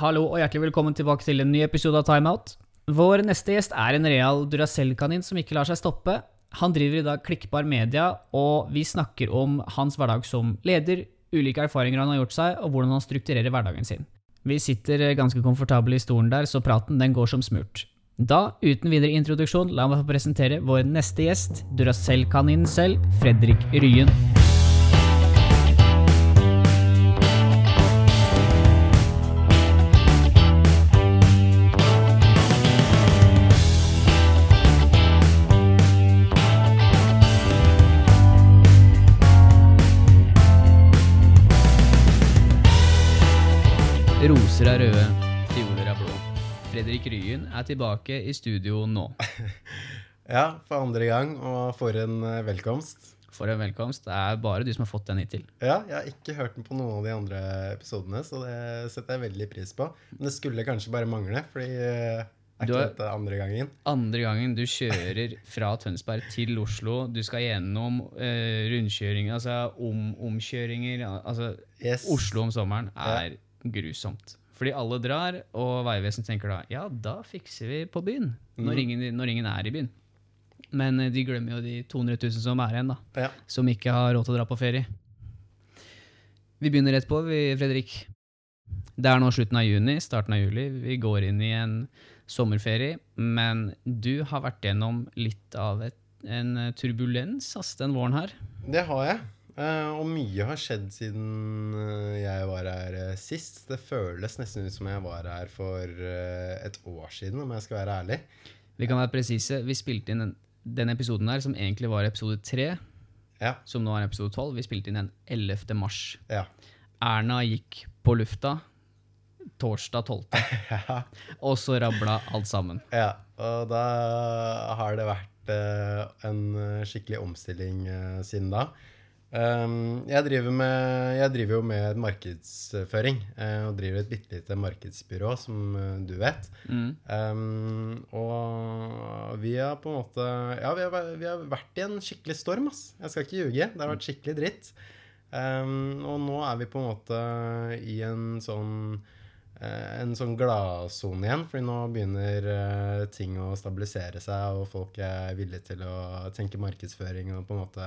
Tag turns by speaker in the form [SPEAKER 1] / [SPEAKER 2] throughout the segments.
[SPEAKER 1] Hallo og hjertelig velkommen tilbake til en ny episode av Timeout. Vår neste gjest er en real Duracell-kanin som ikke lar seg stoppe. Han driver i dag Klikkbar Media, og vi snakker om hans hverdag som leder, ulike erfaringer han har gjort seg, og hvordan han strukturerer hverdagen sin. Vi sitter ganske komfortable i stolen der, så praten den går som smurt. Da, uten videre introduksjon, la meg få presentere vår neste gjest, Duracell-kaninen selv, Fredrik Ryen. Roser er røde, fioler er blå. Fredrik Ryen er tilbake i studio nå.
[SPEAKER 2] Ja, for andre gang, og for en eh, velkomst.
[SPEAKER 1] For en velkomst. Det er bare du som har fått den hittil.
[SPEAKER 2] Ja, jeg har ikke hørt den på noen av de andre episodene, så det setter jeg veldig pris på. Men det skulle kanskje bare mangle, fordi eh, er ikke dette andre gangen?
[SPEAKER 1] Andre gangen du kjører fra Tønsberg til Oslo, du skal gjennom eh, rundkjøringer, altså om, omkjøringer Altså,
[SPEAKER 2] Yes.
[SPEAKER 1] Oslo om sommeren er grusomt. Fordi alle drar, og Vegvesenet tenker da ja, da fikser vi på byen. Når, ingen, når ingen er i byen. Men eh, de glemmer jo de 200 000 som er igjen, da.
[SPEAKER 2] Ja.
[SPEAKER 1] Som ikke har råd til å dra på ferie. Vi begynner rett på, vi, Fredrik. Det er nå slutten av juni, starten av juli. Vi går inn i en sommerferie. Men du har vært gjennom litt av et, en eh, turbulens ass, den våren her.
[SPEAKER 2] Det har jeg. Eh, og mye har skjedd siden eh, jeg var her eh, sist. Det føles nesten ut som jeg var her for et år siden, om jeg skal være ærlig.
[SPEAKER 1] Vi kan være presise. Vi spilte inn den, den episoden her, som egentlig var episode 3,
[SPEAKER 2] Ja.
[SPEAKER 1] som nå er episode 12. Vi spilte inn den 11. mars.
[SPEAKER 2] Ja.
[SPEAKER 1] Erna gikk på lufta torsdag 12.,
[SPEAKER 2] ja.
[SPEAKER 1] og så rabla alt sammen.
[SPEAKER 2] Ja, og da har det vært en skikkelig omstilling siden da. Um, jeg, driver med, jeg driver jo med markedsføring, Uh, og driver et bitte lite markedsbyrå, som uh, du vet.
[SPEAKER 1] Mm.
[SPEAKER 2] Um, og vi har på en måte Ja, vi har, vi har vært i en skikkelig storm, ass. Jeg skal ikke ljuge. Det har vært skikkelig dritt. Um, og nå er vi på en måte i en sånn eh, en sånn gladsone igjen, fordi nå begynner ting å stabilisere seg, og folk er villige til å tenke markedsføring og på en måte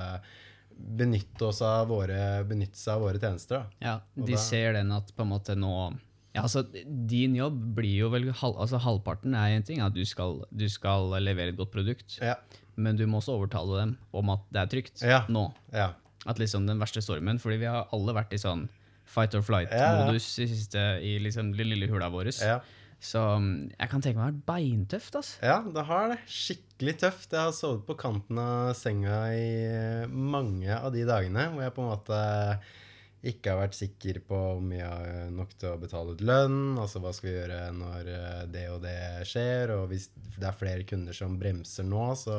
[SPEAKER 2] benytte, oss av våre, benytte seg av våre tjenester. Da.
[SPEAKER 1] Ja, de
[SPEAKER 2] da-
[SPEAKER 1] ser den at på en måte nå ja, altså Din jobb blir jo vel halv, altså Halvparten er en ting, at du skal, du skal levere et godt produkt.
[SPEAKER 2] Ja,
[SPEAKER 1] Men du må også overtale dem om at det er trygt
[SPEAKER 2] Ja.
[SPEAKER 1] nå.
[SPEAKER 2] ja.
[SPEAKER 1] At liksom den verste stormen Fordi vi har alle vært i sånn fight or flight-modus i siste i liksom lille hula vår.
[SPEAKER 2] ja.
[SPEAKER 1] Så um, jeg kan tenke meg det har vært beintøft, Altså.
[SPEAKER 2] Ja, det har det. Skikkelig tøft. Jeg har sovet på kanten av senga i eh, mange av de dagene hvor jeg på en måte ikke har vært sikker på om jeg har nok til å betale ut lønn. Altså hva skal vi gjøre når eh, det og det skjer? Og hvis det er flere kunder som bremser nå, så,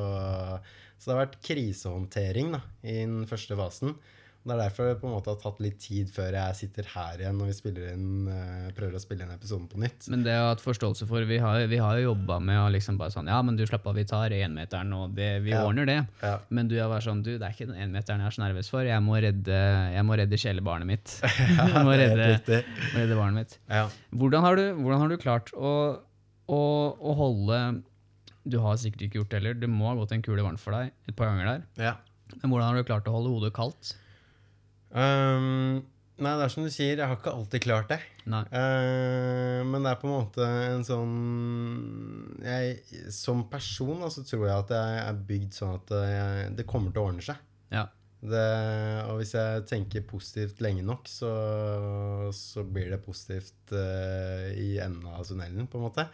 [SPEAKER 2] så det har vært krisehåndtering da, i den første fasen. Det er derfor det på en måte har tatt litt tid før jeg sitter her igjen når vi inn, eh, prøver å spille inn episoden på nytt.
[SPEAKER 1] Men det har jeg hatt forståelse for. Vi har, vi har jo jobba med å liksom bare sånn Ja, men du slapp av, vi tar énmeteren, og det, vi
[SPEAKER 2] Ja.
[SPEAKER 1] ordner det.
[SPEAKER 2] Ja.
[SPEAKER 1] Men du har vært sånn Du, det er ikke den énmeteren jeg er så nervøs for. Jeg må redde, jeg må redde kjælebarnet mitt. jeg må redde, må redde barnet mitt.
[SPEAKER 2] Ja.
[SPEAKER 1] Hvordan har du, hvordan har du klart å, å, å holde Du har sikkert ikke gjort det heller. Det må ha gått en kule varmt for deg et par ganger der.
[SPEAKER 2] ja.
[SPEAKER 1] Men hvordan har du klart å holde hodet kaldt?
[SPEAKER 2] Um, nei, det er som du sier, jeg har ikke alltid klart det. Eh, men det er på en måte en sånn jeg, Som person så tror jeg at jeg er bygd sånn at jeg, det kommer til å ordne seg.
[SPEAKER 1] Ja.
[SPEAKER 2] Det, og hvis jeg tenker positivt lenge nok, så, så blir det positivt uh, i enden av tunnelen, på en måte.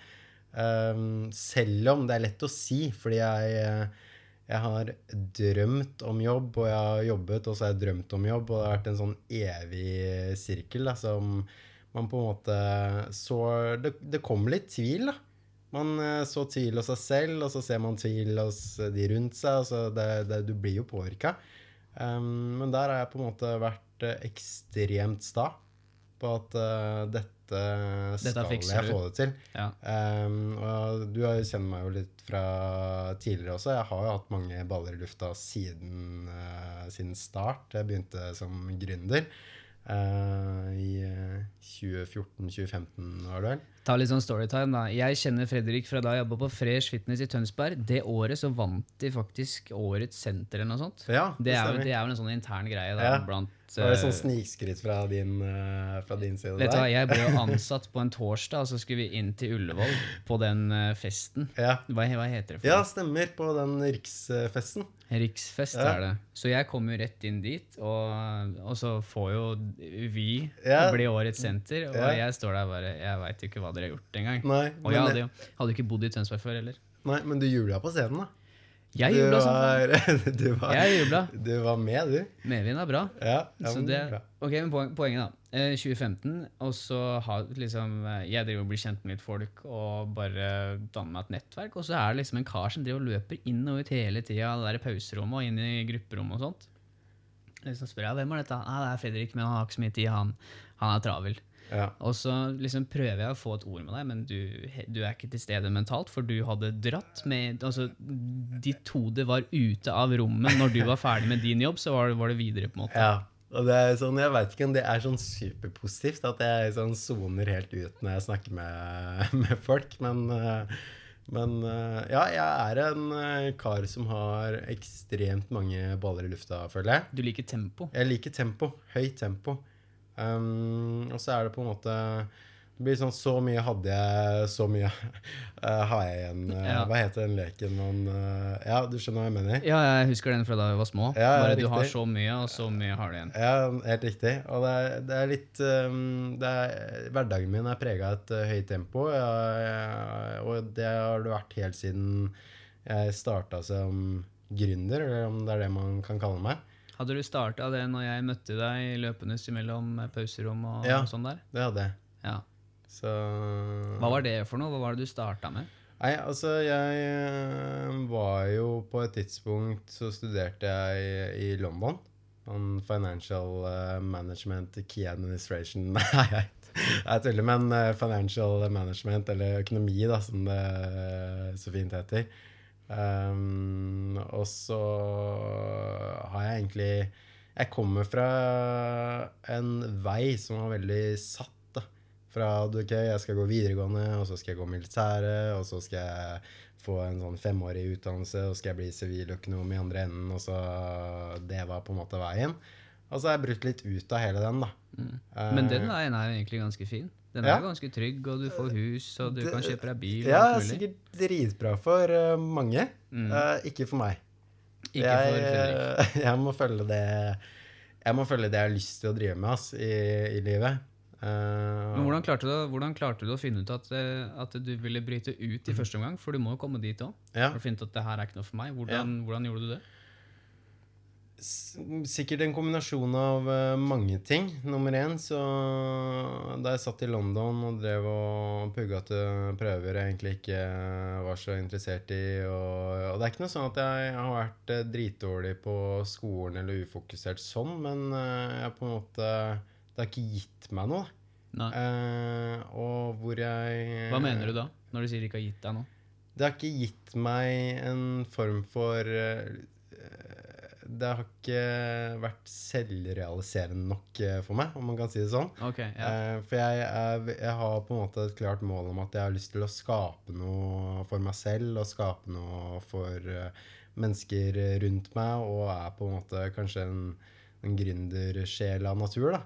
[SPEAKER 2] Um, selv om det er lett å si, fordi jeg, eh, jeg har drømt om jobb, og jeg har jobbet, og så har jeg drømt om jobb, og det har vært en sånn evig sirkel da, som man på en måte så Det, det kom litt tvil, da. Man eh, så tvil hos seg selv, og så ser man tvil hos de rundt seg. og det, det, du blir jo påvirka. Um, men der har jeg på en måte vært eh, ekstremt sta på at uh, dette
[SPEAKER 1] Dette
[SPEAKER 2] skal
[SPEAKER 1] fikser
[SPEAKER 2] jeg få det til.
[SPEAKER 1] Ja.
[SPEAKER 2] Um, og du kjent meg jo litt fra tidligere også. Jeg har jo hatt mange baller i lufta siden, uh, siden start. Jeg begynte som gründer. Uh, i eh, 2014-2015, var det vel?
[SPEAKER 1] Ta litt sånn storytime, da. Jeg kjenner Fredrik fra da jeg jobba på Fresh Fitness i Tønsberg. Det året så vant de faktisk Årets senter eller noe sånt.
[SPEAKER 2] Ja,
[SPEAKER 1] Det er, jo- det er vel en sånn intern greie da,
[SPEAKER 2] Ja.
[SPEAKER 1] blant
[SPEAKER 2] Var det sånn snikskritt fra din, eh, fra din side
[SPEAKER 1] Vet du hva. Jeg ble jo ansatt på en torsdag, og så skulle vi inn til Ullevål på den eh, festen.
[SPEAKER 2] Ja.
[SPEAKER 1] Hva, hva heter det for
[SPEAKER 2] ja, stemmer. På den riksfesten.
[SPEAKER 1] Riksfest
[SPEAKER 2] Ja.
[SPEAKER 1] er det. Så jeg kom jo rett inn dit, og, og så får jo vi
[SPEAKER 2] Ja.
[SPEAKER 1] bli Årets senter, og
[SPEAKER 2] Ja.
[SPEAKER 1] jeg står der bare Jeg veit jo ikke hva dere har gjort engang. Og jeg hadde jo hadde ikke bodd i Tønsberg før heller.
[SPEAKER 2] nei, men du jula på scenen, da.
[SPEAKER 1] Jeg jubla
[SPEAKER 2] sånn. du, var,
[SPEAKER 1] Jeg jubla.
[SPEAKER 2] du var med, du.
[SPEAKER 1] Medvind er bra.
[SPEAKER 2] Ja, ja
[SPEAKER 1] Så
[SPEAKER 2] men
[SPEAKER 1] det,
[SPEAKER 2] bra.
[SPEAKER 1] ok, men poen- Poenget, da. Eh, 2015, og så har liksom eh, Jeg driver og blir kjent med litt folk og bare danner meg et nettverk. Og så er det liksom en kar som driver og løper inn og ut hele tida, det der pauserommet og inn i grupperommet og sånt. Så spør jeg hvem er dette? Nei, det er Fredrik, men han har ikke så mye tid. Han, han er travel.
[SPEAKER 2] Ja.
[SPEAKER 1] Og så liksom prøver jeg å få et ord med deg, men du, du er ikke til stede mentalt, for du hadde dratt med altså, Ditt hode var ute av rommet når du var ferdig med din jobb, så var det, var det videre, på en måte.
[SPEAKER 2] ja. Og det er sånn, jeg vet ikke om det er sånn superpositivt at jeg sånn soner helt ut når jeg snakker med, med folk, men eh, men eh, ja, jeg er en eh, kar som har ekstremt mange baller i lufta, føler jeg.
[SPEAKER 1] Du liker tempo.
[SPEAKER 2] Jeg liker tempo. Høyt tempo. Um, og så er det på en måte Det blir sånn Så mye hadde jeg, så mye uh, har jeg igjen. Uh,
[SPEAKER 1] Ja.
[SPEAKER 2] Hva heter den leken man uh, Ja, du skjønner hva jeg mener?
[SPEAKER 1] Ja, jeg husker den fra da vi var små.
[SPEAKER 2] Ja,
[SPEAKER 1] Bare du har så mye, og så mye har du igjen.
[SPEAKER 2] Ja, helt riktig. Og det er, det er litt um, det er, Hverdagen min er prega av et høyt tempo, ja, og det har det vært helt siden jeg starta som gründer, eller om det er det man kan kalle meg.
[SPEAKER 1] Hadde du starta det når jeg møtte deg løpende mellom pauserom og,
[SPEAKER 2] Ja.
[SPEAKER 1] og sånn der?
[SPEAKER 2] Det hadde jeg.
[SPEAKER 1] Ja.
[SPEAKER 2] Så
[SPEAKER 1] Hva var det for noe? Hva var det du starta med?
[SPEAKER 2] Nei, altså jeg eh, var jo på et tidspunkt så studerte jeg i London. On financial eh, management, key administration Nei, jeg, jeg tuller, men eh, financial management, eller økonomi, da, som det eh, så fint heter. Um, og så har jeg egentlig Jeg kommer fra en vei som var veldig satt, da. Fra at ok, jeg skal gå videregående, og så skal jeg gå militæret, og så skal jeg få en sånn femårig utdannelse, og skal jeg bli siviløkonom i andre enden, og så Det var på en måte veien. Og så har jeg brutt litt ut av hele den, da.
[SPEAKER 1] Mm. Men den veien er jo egentlig ganske fin. Den er jo ganske trygg, og du får hus, og du
[SPEAKER 2] Det-
[SPEAKER 1] kan kjøpe deg bil.
[SPEAKER 2] Ja,
[SPEAKER 1] det er
[SPEAKER 2] sikkert dritbra for eh, mange.
[SPEAKER 1] Mm.
[SPEAKER 2] Uh, ikke for meg.
[SPEAKER 1] Ikke
[SPEAKER 2] jeg,
[SPEAKER 1] for Fredrik.
[SPEAKER 2] eh, jeg må følge det Jeg må følge det jeg har lyst til å drive med ass, i, i livet. Uh,
[SPEAKER 1] Men hvordan klarte, du, hvordan klarte du å finne ut at, at du ville bryte ut i første omgang? For du må jo komme dit òg.
[SPEAKER 2] ja.
[SPEAKER 1] For å finne ut at det her er ikke noe for meg. Hvordan, hvordan gjorde du det?
[SPEAKER 2] Sikkert en kombinasjon av eh, mange ting. Nummer én, så Da jeg satt i London og drev og pugga til prøver jeg egentlig ikke var så interessert i Og, og det er ikke noe sånn at jeg har vært eh, dritdårlig på skolen eller ufokusert sånn, men eh, jeg på en måte Det har ikke gitt meg noe. Eh, og hvor jeg
[SPEAKER 1] Hva mener du da, når du sier det ikke har gitt deg noe?
[SPEAKER 2] Det har ikke gitt meg en form for eh, Det har ikke vært selvrealiserende nok eh, for meg, om man kan si det sånn.
[SPEAKER 1] Okay, ja.
[SPEAKER 2] Eh, For jeg, er, jeg har på en måte et klart mål om at jeg har lyst til å skape noe for meg selv og skape noe for eh, mennesker rundt meg, og er på en måte kanskje en, en gründersjel av natur, da.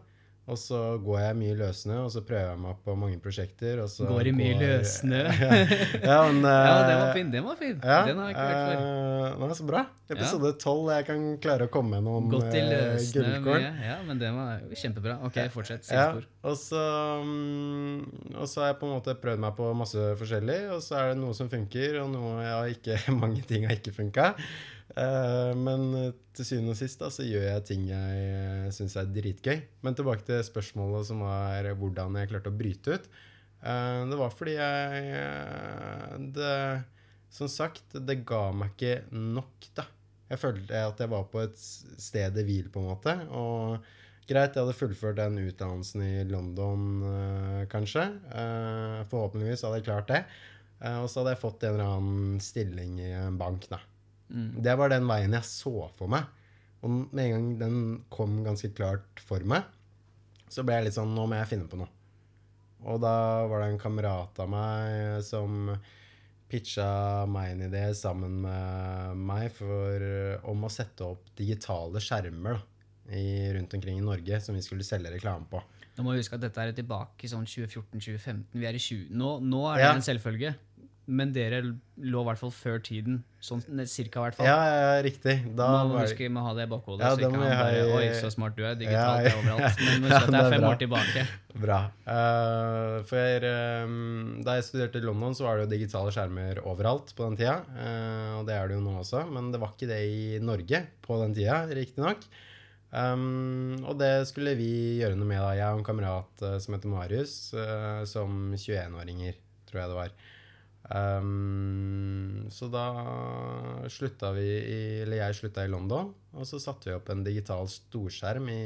[SPEAKER 2] Og så går jeg mye løssnø, og så prøver jeg meg på mange prosjekter.
[SPEAKER 1] Går i mye løssnø.
[SPEAKER 2] ja, men,
[SPEAKER 1] ja, den var
[SPEAKER 2] eh,
[SPEAKER 1] fin. Den var fin.
[SPEAKER 2] ja,
[SPEAKER 1] den har jeg ikke hørt før.
[SPEAKER 2] Uh, så bra. Episode tolv. Jeg kan klare å komme med noen
[SPEAKER 1] Gått i
[SPEAKER 2] eh,
[SPEAKER 1] løssnø
[SPEAKER 2] gullkorn.
[SPEAKER 1] mye. Ja, men den var kjempebra. Ok, fortsett.
[SPEAKER 2] Ja, og så, um, og så har jeg på en måte prøvd meg på masse forskjellig, og så er det noe som funker, og noe jeg ikke, mange ting har ikke funka. Eh, men til syvende og sist da, så gjør jeg ting jeg uh, syns er dritgøy. Men tilbake til spørsmålet som var hvordan jeg klarte å bryte ut. Eh, det var fordi jeg eh, det, Som sagt, det ga meg ikke nok, da. Jeg følte at jeg var på et sted i hvil, på en måte. Og greit, jeg hadde fullført den utdannelsen i London, kanskje. Eh, forhåpentligvis hadde jeg klart det. Eh, og så hadde jeg fått en eller annen stilling i en bank, da.
[SPEAKER 1] Mm.
[SPEAKER 2] Det var den veien jeg så for meg. Og med en gang den kom ganske klart for meg, så ble jeg litt sånn Nå må jeg finne på noe. Og da var det en kamerat av meg som pitcha meg en idé sammen med meg for, om å sette opp digitale skjermer da, i, rundt omkring i Norge som vi skulle selge reklame på.
[SPEAKER 1] Nå må vi huske at dette er tilbake i sånn 2014-2015. Vi er i 20... Nå, nå er det
[SPEAKER 2] Ja.
[SPEAKER 1] en selvfølge. Men dere lå i hvert fall før tiden. Sånn cirka, i hvert fall.
[SPEAKER 2] Ja, ja, ja, riktig. Da
[SPEAKER 1] må
[SPEAKER 2] var
[SPEAKER 1] huske må ha det i bakhodet.
[SPEAKER 2] Ja,
[SPEAKER 1] så ikke
[SPEAKER 2] må
[SPEAKER 1] han bare
[SPEAKER 2] i-
[SPEAKER 1] Oi, så smart du er. Digitalt er overalt. Men husk at det er fem
[SPEAKER 2] bra.
[SPEAKER 1] år tilbake.
[SPEAKER 2] Bra. Uh, for um, da jeg studerte i London, så var det jo digitale skjermer overalt på den tida. Uh, og det er det jo nå også, men det var ikke det i Norge på den tida, riktignok. Um, og det skulle vi gjøre noe med, da. Jeg og en kamerat uh, som heter Marius, eh, som 21-åringer, tror jeg det var. Um, så da slutta vi i Eller jeg slutta i London, og så satte vi opp en digital storskjerm i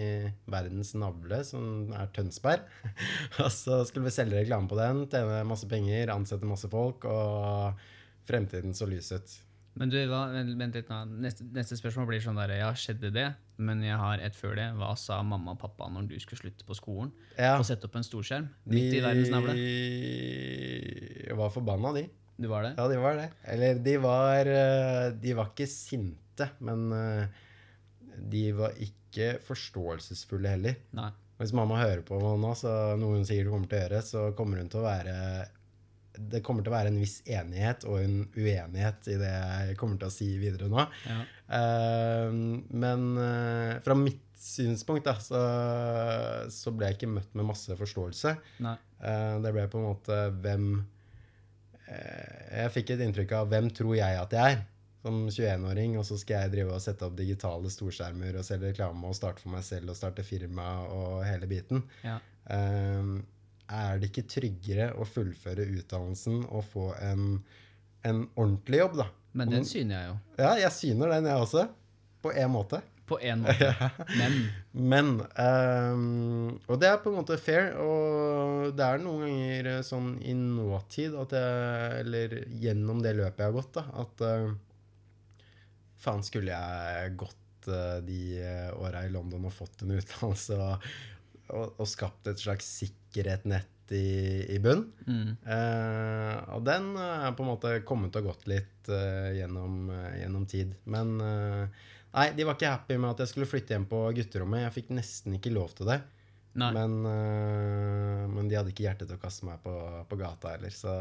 [SPEAKER 2] verdens navle, som er Tønsberg. og så skulle vi selge reklame på den, tjene masse penger, ansette masse folk, og fremtiden så lys ut.
[SPEAKER 1] Men du, hva, vent litt nå. Neste, neste spørsmål blir sånn der Ja, skjedde det? Men jeg har et før det. Hva sa mamma og pappa når du skulle slutte på skolen
[SPEAKER 2] Ja,
[SPEAKER 1] og sette opp en storskjerm midt i verdens navle?
[SPEAKER 2] De var forbanna, de.
[SPEAKER 1] Du var det?
[SPEAKER 2] Ja, de var det. Eller de var eh, De var ikke sinte, men eh, de var ikke forståelsesfulle heller.
[SPEAKER 1] Nei.
[SPEAKER 2] Hvis mamma hører på nå, så noe hun sikkert kommer til å gjøre, så kommer hun til å være Det kommer til å være en viss enighet og en uenighet i det jeg kommer til å si videre nå.
[SPEAKER 1] Ja.
[SPEAKER 2] Uh, men uh, fra mitt synspunkt da, så, så ble jeg ikke møtt med masse forståelse. Eh, det ble på en måte hvem Jeg fikk et inntrykk av hvem tror jeg at jeg er? Som 21-åring, og så skal jeg drive og sette opp digitale storskjermer og selge reklame og starte for meg selv og starte firma og hele biten.
[SPEAKER 1] Ja.
[SPEAKER 2] Eh, er det ikke tryggere å fullføre utdannelsen og få en, en ordentlig jobb, da?
[SPEAKER 1] Men den syner jeg jo.
[SPEAKER 2] Ja, jeg syner den, jeg også. På en måte.
[SPEAKER 1] På én måte. Men
[SPEAKER 2] Men um, Og det er på en måte fair. Og det er noen ganger eh, sånn i nåtid at jeg Eller gjennom det løpet jeg har gått, da, at uh, Faen, skulle jeg gått uh, de åra i London og fått en utdannelse og, og, og skapt et slags sikkerhetsnett i, i bunn?
[SPEAKER 1] mm,
[SPEAKER 2] Eh, og den eh, er på en måte kommet og gått litt eh, gjennom, eh, gjennom tid. Men eh, nei, de var ikke happy med at jeg skulle flytte hjem på gutterommet. Jeg fikk nesten ikke lov til det. Men, men de hadde ikke hjerte til å kaste meg på, på gata heller, så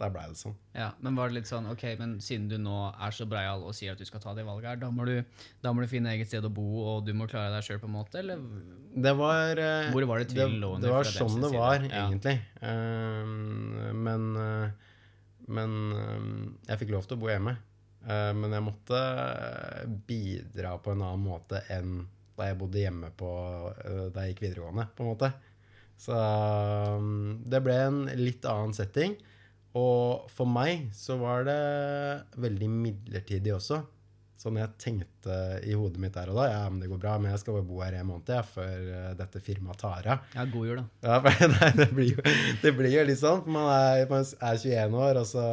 [SPEAKER 2] der blei det sånn.
[SPEAKER 1] Ja, men var det litt sånn, ok, men siden du nå er så breial og sier at du skal ta det valget her, da må du, da må du finne eget sted å bo, og du må klare deg sjøl på en måte, eller?
[SPEAKER 2] Det var eh,
[SPEAKER 1] Hvor var det tvil lå
[SPEAKER 2] det,
[SPEAKER 1] under
[SPEAKER 2] det var sånn det var,
[SPEAKER 1] Ja.
[SPEAKER 2] egentlig. Eh, men eh, men eh, jeg fikk lov til å bo hjemme. Men jeg måtte bidra på en annen måte enn da jeg bodde hjemme på, da jeg gikk videregående, på en måte. Så um, det ble en litt annen setting. Og for meg så var det veldig midlertidig også. Sånn jeg tenkte i hodet mitt der og da. Ja, men det går bra, men jeg skal bare bo her en måned jeg, før eh, dette firmaet tar av.
[SPEAKER 1] Ja, god jul da.
[SPEAKER 2] Ja, for, nei, det, blir jo, det blir jo litt sånn. Man er, man er 21 år, og så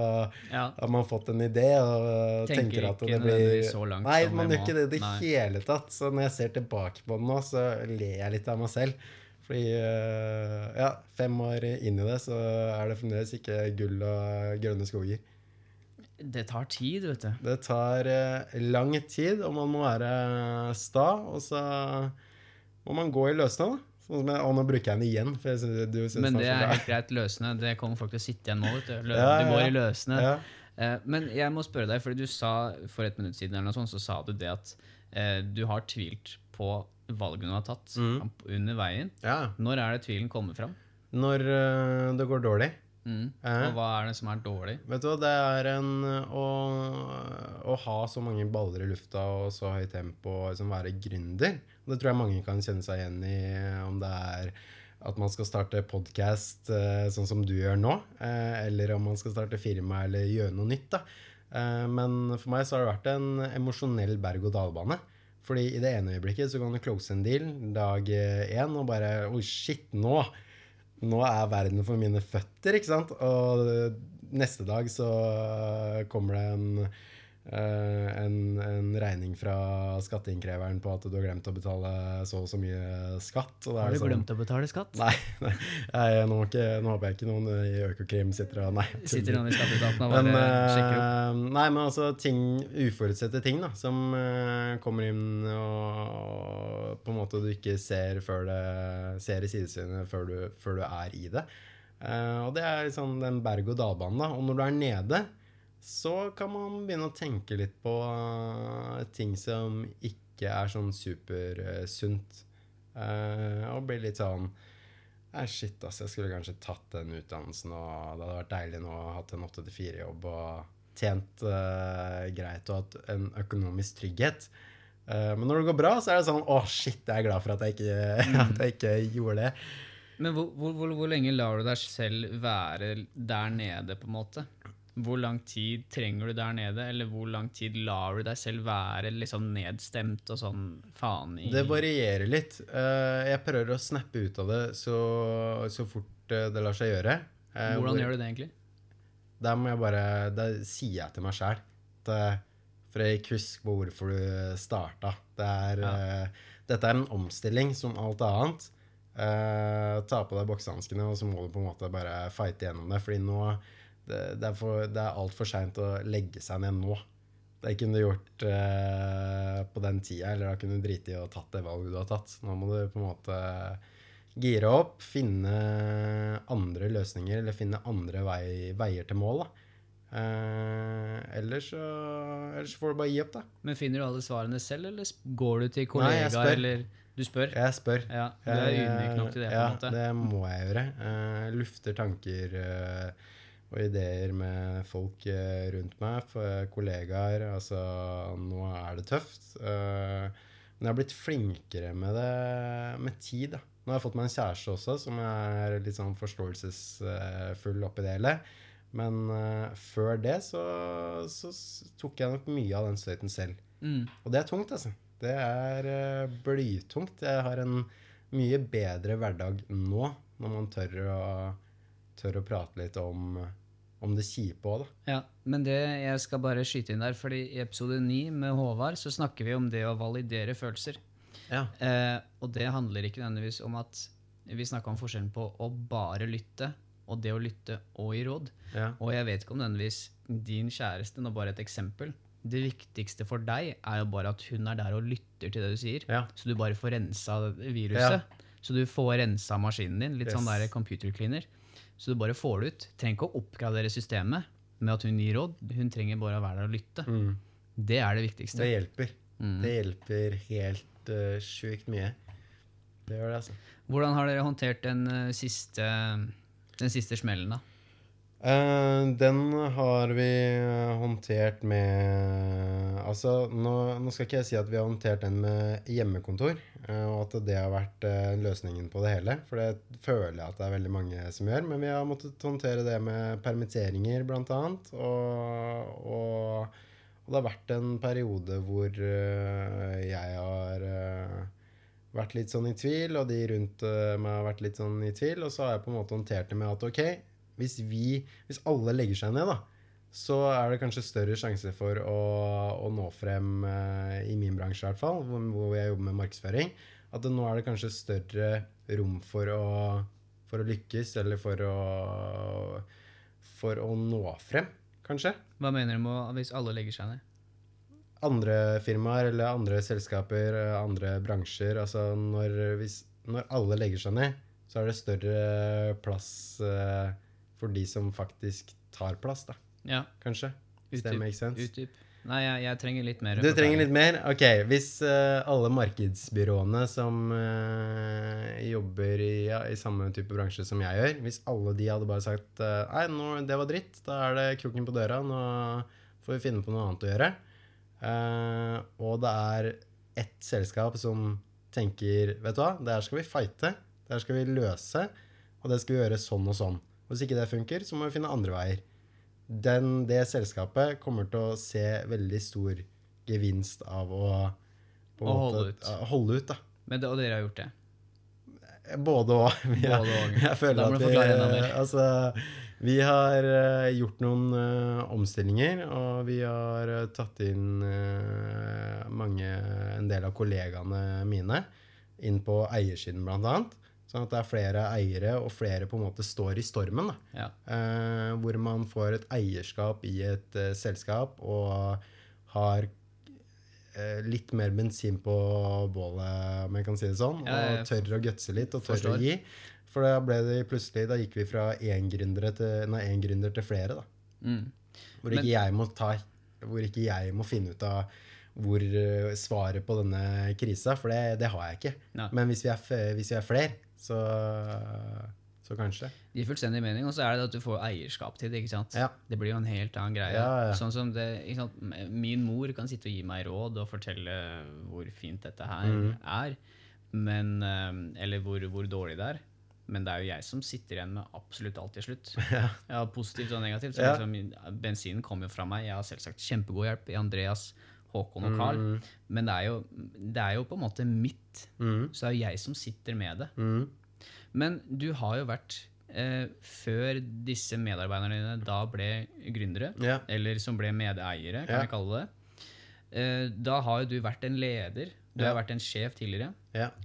[SPEAKER 1] Ja,
[SPEAKER 2] har man fått en idé og
[SPEAKER 1] Tenker
[SPEAKER 2] tenker at det blir
[SPEAKER 1] nødvendigvis så langt
[SPEAKER 2] Nei, man gjør ikke det i det hele tatt. Så når jeg ser tilbake på det nå, så ler jeg litt av meg selv. Fordi øh, ja, fem år inn i det, så er det fremdeles ikke gull og grønne skoger.
[SPEAKER 1] det tar tid, vet du.
[SPEAKER 2] Det tar eh, lang tid, og man må være sta, og så må man gå i løsene, da. Sånn jeg, og nå bruker jeg den igjen, synes,
[SPEAKER 1] Men det er helt greit løsende, det kommer folk til å sitte igjen nå, vet du. Lø
[SPEAKER 2] Ja,
[SPEAKER 1] Du går i løsende.
[SPEAKER 2] Ja.
[SPEAKER 1] Eh, Men jeg må spørre deg, fordi du sa for et minutt siden eller noe sånt, så sa du det at eh, du har tvilt på valgene du har tatt
[SPEAKER 2] Mm.
[SPEAKER 1] under veien.
[SPEAKER 2] ja.
[SPEAKER 1] Når er det tvilen kommer fram?
[SPEAKER 2] Når uh, det går dårlig.
[SPEAKER 1] Mm.
[SPEAKER 2] Eh.
[SPEAKER 1] Og hva er det som er dårlig?
[SPEAKER 2] Vet du hva, det er en å, å ha så mange baller i lufta og så høyt tempo og liksom være gründer. Det tror jeg mange kan kjenne seg igjen i, om det er at man skal starte podkast sånn som du gjør nå, eh, eller om man skal starte firma eller gjøre noe nytt. da. Eh, Men for meg så har det vært en emosjonell berg-og-dal-bane. Fordi i det ene øyeblikket så kan du close en deal dag én og bare Oi, shit, nå! Nå er verden for mine føtter, ikke sant? Og neste dag så kommer det en eh, en, en regning fra skatteinnkreveren på at du har glemt å betale så og så mye skatt. Og
[SPEAKER 1] Har du
[SPEAKER 2] sånn-
[SPEAKER 1] glemt å betale skatt?
[SPEAKER 2] Nei, nei, nei nå, ikke, nå håper jeg ikke noen i Økokrim sitter og Nei.
[SPEAKER 1] Sitter noen i skatteetaten og
[SPEAKER 2] Men,
[SPEAKER 1] bare sjekker opp?
[SPEAKER 2] eh, nei, men altså ting, uforutsette ting da, som eh, kommer inn og på en måte du ikke ser, før det, ser i sidesynet før, du- før du er i det. Uh, og det er liksom den berg-og-dal-banen. da, Og når du er nede, så kan man begynne å tenke litt på eh, ting som ikke er sånn supersunt. Uh, og bli litt sånn Nei, shit, ass, jeg skulle kanskje tatt den utdannelsen, og det hadde vært deilig nå å ha en 8-4-jobb og tjent uh, greit og hatt en økonomisk trygghet. Uh, men når det går bra, så er det sånn Å, shit, jeg er glad for at jeg ikke, at jeg ikke gjorde det.
[SPEAKER 1] Men hvor, hvor, hvor, hvor lenge lar du deg selv være der nede, på en måte? Hvor lang tid trenger du der nede, eller hvor lang tid lar du deg selv være liksom nedstemt og sånn faen i
[SPEAKER 2] Det varierer litt. Eh, jeg prøver å snappe ut av det så, så fort eh, det lar seg gjøre. Eh,
[SPEAKER 1] Hvordan
[SPEAKER 2] hvor-
[SPEAKER 1] gjør du det egentlig?
[SPEAKER 2] Da må jeg bare Da sier jeg til meg sjæl jeg ikke på hvorfor du starta. Det er, eh, dette er en omstilling som alt annet. Eh, ta på deg boksehanskene, og så må du på en måte bare fighte gjennom det. Fordi nå Det, det er, for, det er altfor seint å legge seg ned nå. Det kunne du gjort eh, på den tida, eller da kunne du drite i å tatt det valget du har tatt. Nå må du på en måte gire opp, finne andre løsninger, eller finne andre vei, veier til mål. da. Eh, ellers, så, ellers så får du bare gi opp, da.
[SPEAKER 1] Men finner du alle svarene selv, eller går du til
[SPEAKER 2] Nei,
[SPEAKER 1] kollegaer,
[SPEAKER 2] spør.
[SPEAKER 1] eller Du spør?
[SPEAKER 2] Jeg spør.
[SPEAKER 1] Ja, du er ydmyk nok til det, på en måte?
[SPEAKER 2] det må jeg gjøre. Eh, lufter tanker eh, og ideer med folk eh, rundt meg, kollegaer. Altså, nå er det tøft. Eh, men jeg har blitt flinkere med det med tid. da. Nå har jeg fått meg en kjæreste også, som er litt sånn forståelsesfull oppi det hele. Men eh, før det så, så tok jeg nok mye av den støyten selv.
[SPEAKER 1] Mm.
[SPEAKER 2] Og det er tungt, altså. Det er eh, blytungt. Jeg har en mye bedre hverdag nå, når man tør å, tør å prate litt om, om det kjipe òg, da.
[SPEAKER 1] Ja, men det, jeg skal bare skyte inn der, fordi i episode 9 med Håvard så snakker vi om det å validere følelser.
[SPEAKER 2] Ja.
[SPEAKER 1] Eh, og det handler ikke nødvendigvis om at vi snakka om forskjellen på å bare lytte og det å lytte og gi råd.
[SPEAKER 2] ja.
[SPEAKER 1] Og jeg vet ikke om nødvendigvis din kjæreste, nå bare et eksempel. Det viktigste for deg er jo bare at hun er der og lytter til det du sier.
[SPEAKER 2] Ja.
[SPEAKER 1] Så du bare får rensa viruset. Så du får rensa maskinen din. Litt sånn der computer cleaner. Så du bare får det ut. Trenger ikke å oppgradere systemet med at hun gir råd. Hun trenger bare å være der og lytte.
[SPEAKER 2] Mm.
[SPEAKER 1] Det er det viktigste.
[SPEAKER 2] Det hjelper.
[SPEAKER 1] Mm.
[SPEAKER 2] Det hjelper helt uh, sjukt mye. Det gjør det, altså.
[SPEAKER 1] Hvordan har dere håndtert den uh, siste, den siste smellen, da?
[SPEAKER 2] Eh, den har vi håndtert med Altså, nå, nå skal ikke jeg si at vi har håndtert den med hjemmekontor, eh, og at det har vært eh, løsningen på det hele. For det føler jeg at det er veldig mange som gjør. Men vi har måttet håndtere det med permitteringer, blant annet. Og, og, og det har vært en periode hvor jeg har vært litt sånn i tvil, og de rundt meg har vært litt sånn i tvil. Og så har jeg på en måte håndtert det med at ok, hvis vi, hvis alle legger seg ned, da, så er det kanskje større sjanse for å, å nå frem, uh, i min bransje i hvert fall, hvor, hvor jeg jobber med markedsføring, at det, nå er det kanskje større rom for å, for å lykkes, eller for å, for å nå frem, kanskje.
[SPEAKER 1] Hva mener du med hvis alle legger seg ned?
[SPEAKER 2] andre firmaer eller andre selskaper, andre bransjer Altså når, hvis, når alle legger seg ned, så er det større plass eh, for de som faktisk tar plass, da.
[SPEAKER 1] Ja,
[SPEAKER 2] Kanskje. Hvis det makes sense.
[SPEAKER 1] utdyp. Nei, jeg, jeg trenger litt mer.
[SPEAKER 2] Du trenger litt mer? Ok, hvis uh, alle markedsbyråene som uh, jobber i, ja, i samme type bransje som jeg gjør, hvis alle de hadde bare sagt uh, Nei, nå, det var dritt. Da er det kroken på døra. Nå får vi finne på noe annet å gjøre. Og det er ett selskap som tenker Vet du hva, det her skal vi fighte. Det her skal vi løse. Og det skal vi gjøre sånn og sånn. Hvis ikke det funker, så må vi finne andre veier den, det selskapet kommer til å se veldig stor gevinst av å
[SPEAKER 1] Å holde ut.
[SPEAKER 2] holde ut, da.
[SPEAKER 1] Men det, og dere har gjort det?
[SPEAKER 2] Både òg.
[SPEAKER 1] Jeg.
[SPEAKER 2] Jeg føler at vi. Altså, Vi har eh, gjort noen uh, omstillinger, og vi har eh, tatt inn uh, mange, en del av kollegaene mine inn på eiersiden, blant annet. Sånn at det er flere eiere, og flere på en måte står i stormen.
[SPEAKER 1] Ja.
[SPEAKER 2] Eh, hvor man får et eierskap i et eh, selskap og har eh, litt mer bensin på bålet, om jeg kan si det sånn.
[SPEAKER 1] Ja, jeg
[SPEAKER 2] og tør å gutse litt og tør
[SPEAKER 1] forstår.
[SPEAKER 2] å gi. For da ble det plutselig, da gikk vi fra én gründer til, nei, én gründer til flere. da.
[SPEAKER 1] Mm.
[SPEAKER 2] Hvor
[SPEAKER 1] Men-
[SPEAKER 2] ikke jeg må ta hvor ikke jeg må finne ut av hvor eh, svaret på denne krisa, for det, det har jeg ikke.
[SPEAKER 1] Ja.
[SPEAKER 2] Men hvis vi er, hvis vi er flere, så, så kanskje.
[SPEAKER 1] Det gir fullstendig mening, og så er det at du får eierskap til det. ikke sant?
[SPEAKER 2] Ja.
[SPEAKER 1] Det blir jo en helt annen greie.
[SPEAKER 2] Ja, ja.
[SPEAKER 1] Sånn som det? Min mor kan sitte og gi meg råd og fortelle hvor fint dette her
[SPEAKER 2] mm.
[SPEAKER 1] er, men, eh, eller hvor, hvor dårlig det er. Men det er jo jeg som sitter igjen med absolutt alt til slutt. Ja. Positivt og negativt. Så
[SPEAKER 2] Ja.
[SPEAKER 1] liksom, bensinen kommer jo fra meg. Jeg har selvsagt kjempegod hjelp i Andreas, Håkon og Carl.
[SPEAKER 2] Mm.
[SPEAKER 1] Men det er, jo, det er jo på en måte mitt.
[SPEAKER 2] Mm.
[SPEAKER 1] Så det er jo jeg som sitter med det.
[SPEAKER 2] Mm.
[SPEAKER 1] Men du har jo vært eh, Før disse medarbeiderne dine da ble gründere,
[SPEAKER 2] yeah.
[SPEAKER 1] eller som ble medeiere, kan
[SPEAKER 2] yeah.
[SPEAKER 1] vi kalle det, eh, da har jo du vært en leder. Du
[SPEAKER 2] yeah.
[SPEAKER 1] har vært en sjef tidligere.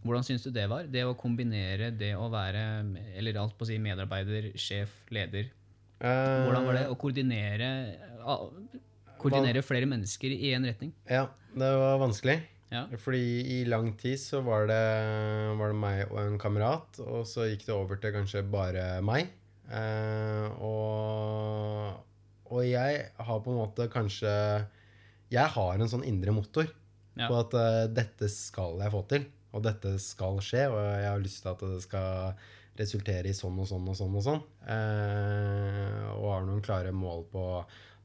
[SPEAKER 1] Hvordan syns du det var? Det å kombinere det å være eller alt på å si medarbeider, sjef, leder.
[SPEAKER 2] Eh,
[SPEAKER 1] Hvordan var det å koordinere, ah, koordinere flere mennesker i én retning?
[SPEAKER 2] Ja, det var vanskelig.
[SPEAKER 1] Ja.
[SPEAKER 2] Fordi i lang tid så var det, var det meg og en kamerat, og så gikk det over til kanskje bare meg. Eh, og, og jeg har på en måte kanskje Jeg har en sånn indre motor
[SPEAKER 1] Ja.
[SPEAKER 2] på at uh, dette skal jeg få til, og dette skal skje, og jeg har lyst til at det skal resultere i sånn og sånn og sånn og sånn. Eh, og har noen klare mål på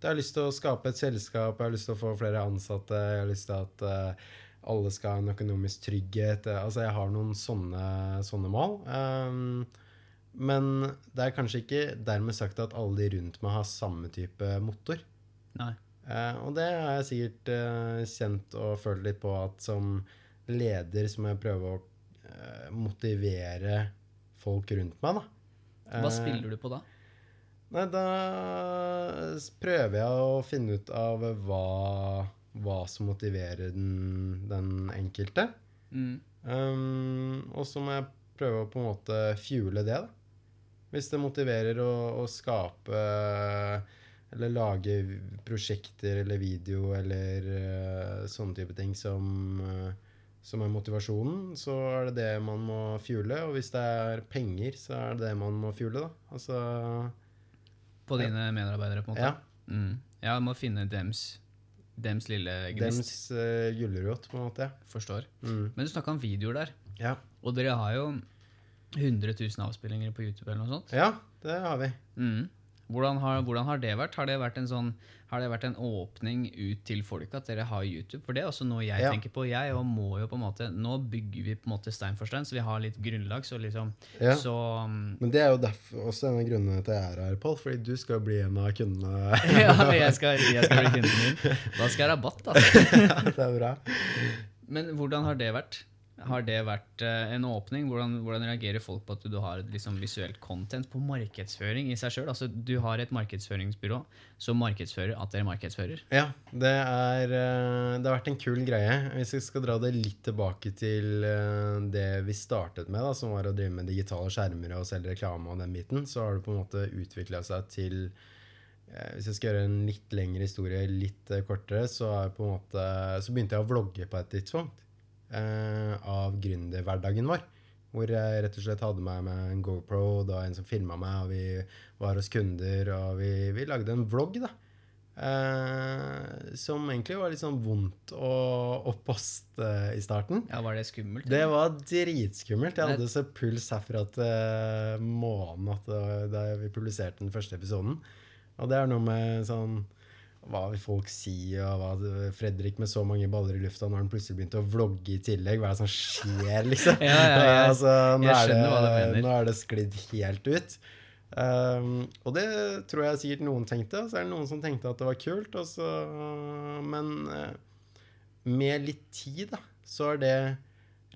[SPEAKER 2] jeg har lyst til å skape et selskap, jeg har lyst til å få flere ansatte, jeg har lyst til at eh, alle skal ha en økonomisk trygghet. Altså, jeg har noen sånne, sånne mål. Um, men det er kanskje ikke dermed sagt at alle de rundt meg har samme type motor.
[SPEAKER 1] Nei.
[SPEAKER 2] Uh, og det har jeg sikkert uh, kjent og følt litt på at som leder så må jeg prøve å uh, motivere folk rundt meg, da.
[SPEAKER 1] Hva spiller du på da?
[SPEAKER 2] Nei, da prøver jeg å finne ut av hva, hva som motiverer den, den enkelte.
[SPEAKER 1] Mm.
[SPEAKER 2] Um, og så må jeg prøve å på en måte fuele det, da. Hvis det motiverer å, å skape eller lage prosjekter eller video eller uh, sånne type ting som, uh, som er motivasjonen, så er det det man må fuele. Og hvis det er penger, så er det det man må fuele, da. Altså
[SPEAKER 1] På dine medarbeidere, på en måte?
[SPEAKER 2] Ja.
[SPEAKER 1] Mm. Ja, må finne dems, dems lille gnist.
[SPEAKER 2] Dems uh, gulrot, på en måte.
[SPEAKER 1] Forstår.
[SPEAKER 2] Mm.
[SPEAKER 1] Men du snakka om videoer der.
[SPEAKER 2] Ja.
[SPEAKER 1] Og dere har jo 100 000 avspillinger på YouTube eller noe sånt.
[SPEAKER 2] ja, det har vi.
[SPEAKER 1] Mm. Hvordan, har, hvordan har det vært? Har det vært en sånn har det vært en åpning ut til folk at dere har YouTube? For det er også noe jeg
[SPEAKER 2] Ja.
[SPEAKER 1] tenker på. Jeg og må jo på en måte Nå bygger vi på en måte stein for stein, så vi har litt grunnlag. Så liksom
[SPEAKER 2] Ja.
[SPEAKER 1] Så um,
[SPEAKER 2] Men det er jo derfor, også en av grunnene til jeg er her, Pål. Fordi du skal bli en av kundene.
[SPEAKER 1] Ja, jeg skal, jeg skal bli kunden min. Da skal jeg ha rabatt, altså.
[SPEAKER 2] det er bra.
[SPEAKER 1] Men hvordan har det vært? Har det vært eh, en åpning? Hvordan, hvordan reagerer folk på at du har et liksom, visuelt content på markedsføring i seg sjøl? Altså, du har et markedsføringsbyrå som markedsfører at dere markedsfører.
[SPEAKER 2] Ja, det, er, eh, det har vært en kul greie. Hvis vi skal dra det litt tilbake til eh, det vi startet med, da, som var å drive med digitale skjermer og selge reklame og den biten, så har det på en måte utvikla seg til Hvis jeg skal gjøre en litt lengre historie litt kortere, så, måte, så begynte jeg å vlogge på et tidspunkt av gründerhverdagen vår. Hvor jeg rett og slett hadde med meg en GoPro, da en som filma meg, og vi var hos kunder, og vi, vi lagde en vlogg, da. Eh, som egentlig var litt sånn vondt å, å poste i starten.
[SPEAKER 1] Ja, Var det skummelt?
[SPEAKER 2] Det var dritskummelt. Jeg hadde så puls herfra til månen at det da vi publiserte den første episoden. Og det er noe med sånn Hva vil folk si, og hva Fredrik med så mange baller i lufta, når han plutselig begynte å vlogge i tillegg, hva er det som skjer, liksom?
[SPEAKER 1] Ja, ja, jeg-
[SPEAKER 2] altså, nå, er det, nå er det sklidd helt ut. Um, og det tror jeg sikkert noen tenkte, så er det noen som tenkte at det var kult. Så, men eh, med litt tid, da, så har det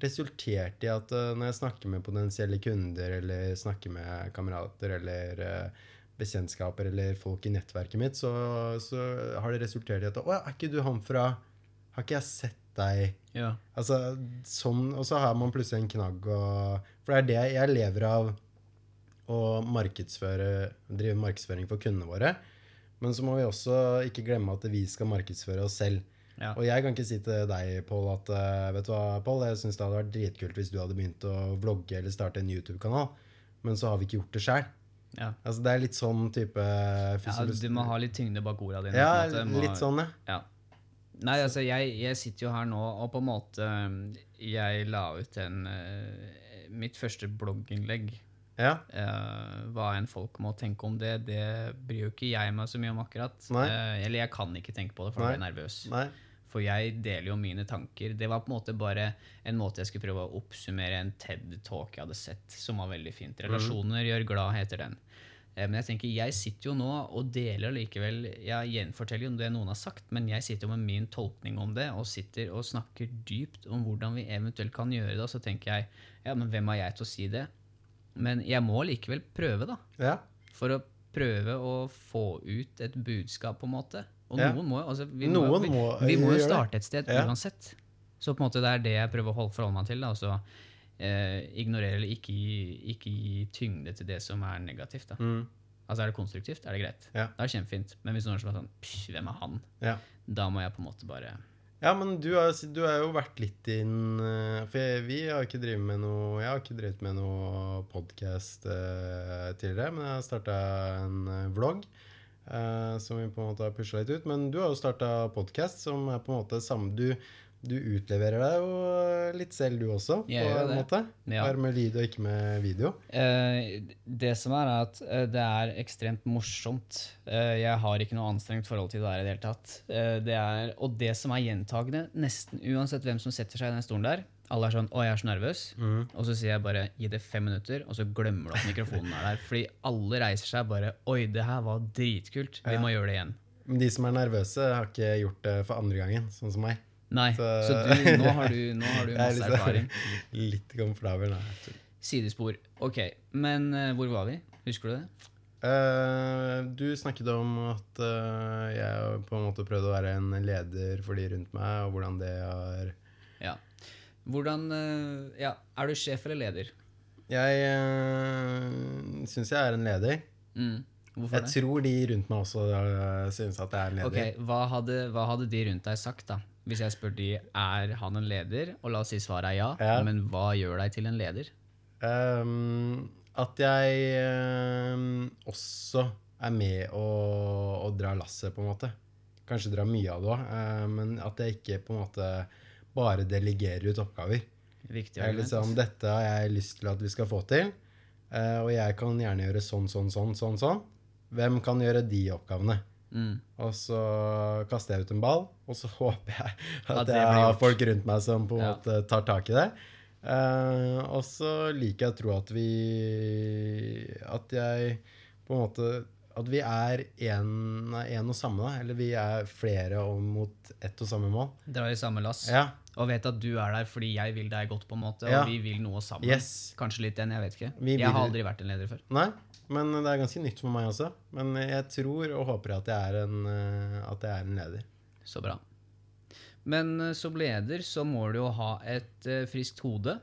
[SPEAKER 2] resultert i at eh, når jeg snakker med potensielle kunder, eller snakker med kamerater, eller eh, bekjentskaper eller folk i nettverket mitt, så, så har det resultert i at Å, er ikke du han fra Har ikke jeg sett deg
[SPEAKER 1] Ja.
[SPEAKER 2] Altså, sånn, Og så har man plutselig en knagg og For det er det jeg lever av å markedsføre, drive markedsføring for kundene våre. Men så må vi også ikke glemme at vi skal markedsføre oss selv.
[SPEAKER 1] Ja.
[SPEAKER 2] Og jeg kan ikke si til deg, Pål, at eh, vet du hva, Paul, jeg syns det hadde vært dritkult hvis du hadde begynt å vlogge eller starte en YouTube-kanal, men så har vi ikke gjort det sjøl.
[SPEAKER 1] Ja.
[SPEAKER 2] Altså, det er litt sånn type
[SPEAKER 1] ja, du må ha litt tyngde bak orda dine.
[SPEAKER 2] Ja.
[SPEAKER 1] Må-
[SPEAKER 2] litt sånn, ja.
[SPEAKER 1] Ja. Nei, altså, jeg, jeg sitter jo her nå, og på en måte Jeg la ut en eh, Mitt første blogginnlegg.
[SPEAKER 2] Ja.
[SPEAKER 1] Uh, hva enn folk må tenke om det, det bryr jo ikke jeg meg så mye om akkurat. Eh, eller jeg kan ikke tenke på det, for jeg er nervøs.
[SPEAKER 2] Nei.
[SPEAKER 1] For jeg deler jo mine tanker. Det var på en måte bare en måte jeg skulle prøve å oppsummere en TED-talk jeg hadde sett, som var veldig fint. 'Relasjoner gjør glad', heter den. Eh, Men jeg tenker, jeg sitter jo nå og deler likevel Jeg gjenforteller jo det noen har sagt, men jeg sitter jo med min tolkning om det og sitter og snakker dypt om hvordan vi eventuelt kan gjøre det. Og så tenker jeg ja, men hvem er jeg til å si det? Men jeg må likevel prøve, da.
[SPEAKER 2] Ja.
[SPEAKER 1] For å prøve å få ut et budskap, på en måte. Og
[SPEAKER 2] Ja.
[SPEAKER 1] noen må jo altså, vi, må, vi, vi må jo starte et sted
[SPEAKER 2] Ja.
[SPEAKER 1] uansett. Så på en måte det er det jeg prøver å holde, forholde meg til. Da. Altså, eh, ignorere eller ikke gi, ikke gi tyngde til det som er negativt.
[SPEAKER 2] Mm.
[SPEAKER 1] Altså Er det konstruktivt, er det greit.
[SPEAKER 2] Ja.
[SPEAKER 1] Det er kjempefint. Men hvis noen er sånn hvem er han?
[SPEAKER 2] ja.
[SPEAKER 1] Da må jeg på en måte bare
[SPEAKER 2] Ja, men du har, du har jo vært litt inn eh, For jeg, vi har ikke drevet med noe Jeg har ikke drevet med noe podkast tidligere, men jeg har starta en eh, vlogg eh, som vi på en måte har pusha litt ut. Men du har jo starta podkast som er på en måte samme Du, du utleverer deg jo eh, litt selv, du også, på en
[SPEAKER 1] det.
[SPEAKER 2] måte.
[SPEAKER 1] Ja.
[SPEAKER 2] Bare med lyd og ikke med video.
[SPEAKER 1] Eh, det som er, er at det er ekstremt morsomt. Eh, jeg har ikke noe anstrengt forhold til det her i det hele tatt. Det er, og det som er gjentagende, nesten uansett hvem som setter seg i den stolen der, alle er sånn 'Å, jeg er så nervøs', og så sier jeg bare 'gi det fem minutter', og så glemmer du at mikrofonen er der. Fordi alle reiser seg bare 'oi, det her var dritkult', vi må gjøre det igjen'.
[SPEAKER 2] Men de som er nervøse, har ikke gjort det for andre gangen, sånn som meg.
[SPEAKER 1] Nei, så,
[SPEAKER 2] Så-
[SPEAKER 1] du, nå har du, nå har du masse
[SPEAKER 2] liksom
[SPEAKER 1] erfaring.
[SPEAKER 2] Litt komfortabel. Da.
[SPEAKER 1] Sidespor. Ok, men uh, hvor var vi? Husker du det?
[SPEAKER 2] Uh, du snakket om at uh, jeg på en måte prøvde å være en leder for de rundt meg, og hvordan det har
[SPEAKER 1] Ja. Hvordan eh, Ja, er du sjef eller leder?
[SPEAKER 2] Jeg uh, syns jeg er en leder.
[SPEAKER 1] Mm. Hvorfor
[SPEAKER 2] Jeg
[SPEAKER 1] det?
[SPEAKER 2] tror de rundt meg også uh, syns at jeg er en leder.
[SPEAKER 1] Ok, hva hadde, hva hadde de rundt deg sagt, da? Hvis jeg spør de er han en leder, og la oss si svaret er ja,
[SPEAKER 2] Ja.
[SPEAKER 1] men hva gjør deg til en leder?
[SPEAKER 2] Um, at jeg um, også er med å, å dra lasset, på en måte. Kanskje dra mye av det òg, men at jeg ikke på en måte bare delegerer ut oppgaver.
[SPEAKER 1] Viktig argument.
[SPEAKER 2] liksom, Dette har jeg lyst til at vi skal få til, eh, og jeg kan gjerne gjøre sånn, sånn, sånn, sånn. sånn. Hvem kan gjøre de oppgavene?
[SPEAKER 1] Mm.
[SPEAKER 2] Og så kaster jeg ut en ball, og så håper jeg
[SPEAKER 1] At
[SPEAKER 2] at jeg har folk rundt meg som på en
[SPEAKER 1] Ja.
[SPEAKER 2] måte tar tak i det. Uh, og så liker jeg å tro at vi At jeg på en måte At vi er en og samme, da. Eller vi er flere og mot ett og samme mål.
[SPEAKER 1] Drar i samme lass.
[SPEAKER 2] Ja.
[SPEAKER 1] Og vet at du er der fordi jeg vil deg godt, på en måte,
[SPEAKER 2] Ja.
[SPEAKER 1] og vi vil noe sammen.
[SPEAKER 2] Yes.
[SPEAKER 1] Kanskje litt den, jeg vet ikke.
[SPEAKER 2] Vi
[SPEAKER 1] Jeg har aldri vært en leder før.
[SPEAKER 2] Nei, men det er ganske nytt for meg også. Men jeg tror og håper at jeg er en, eh, at jeg er en leder.
[SPEAKER 1] Så bra. Men eh, som leder så må du jo ha et eh, friskt hode.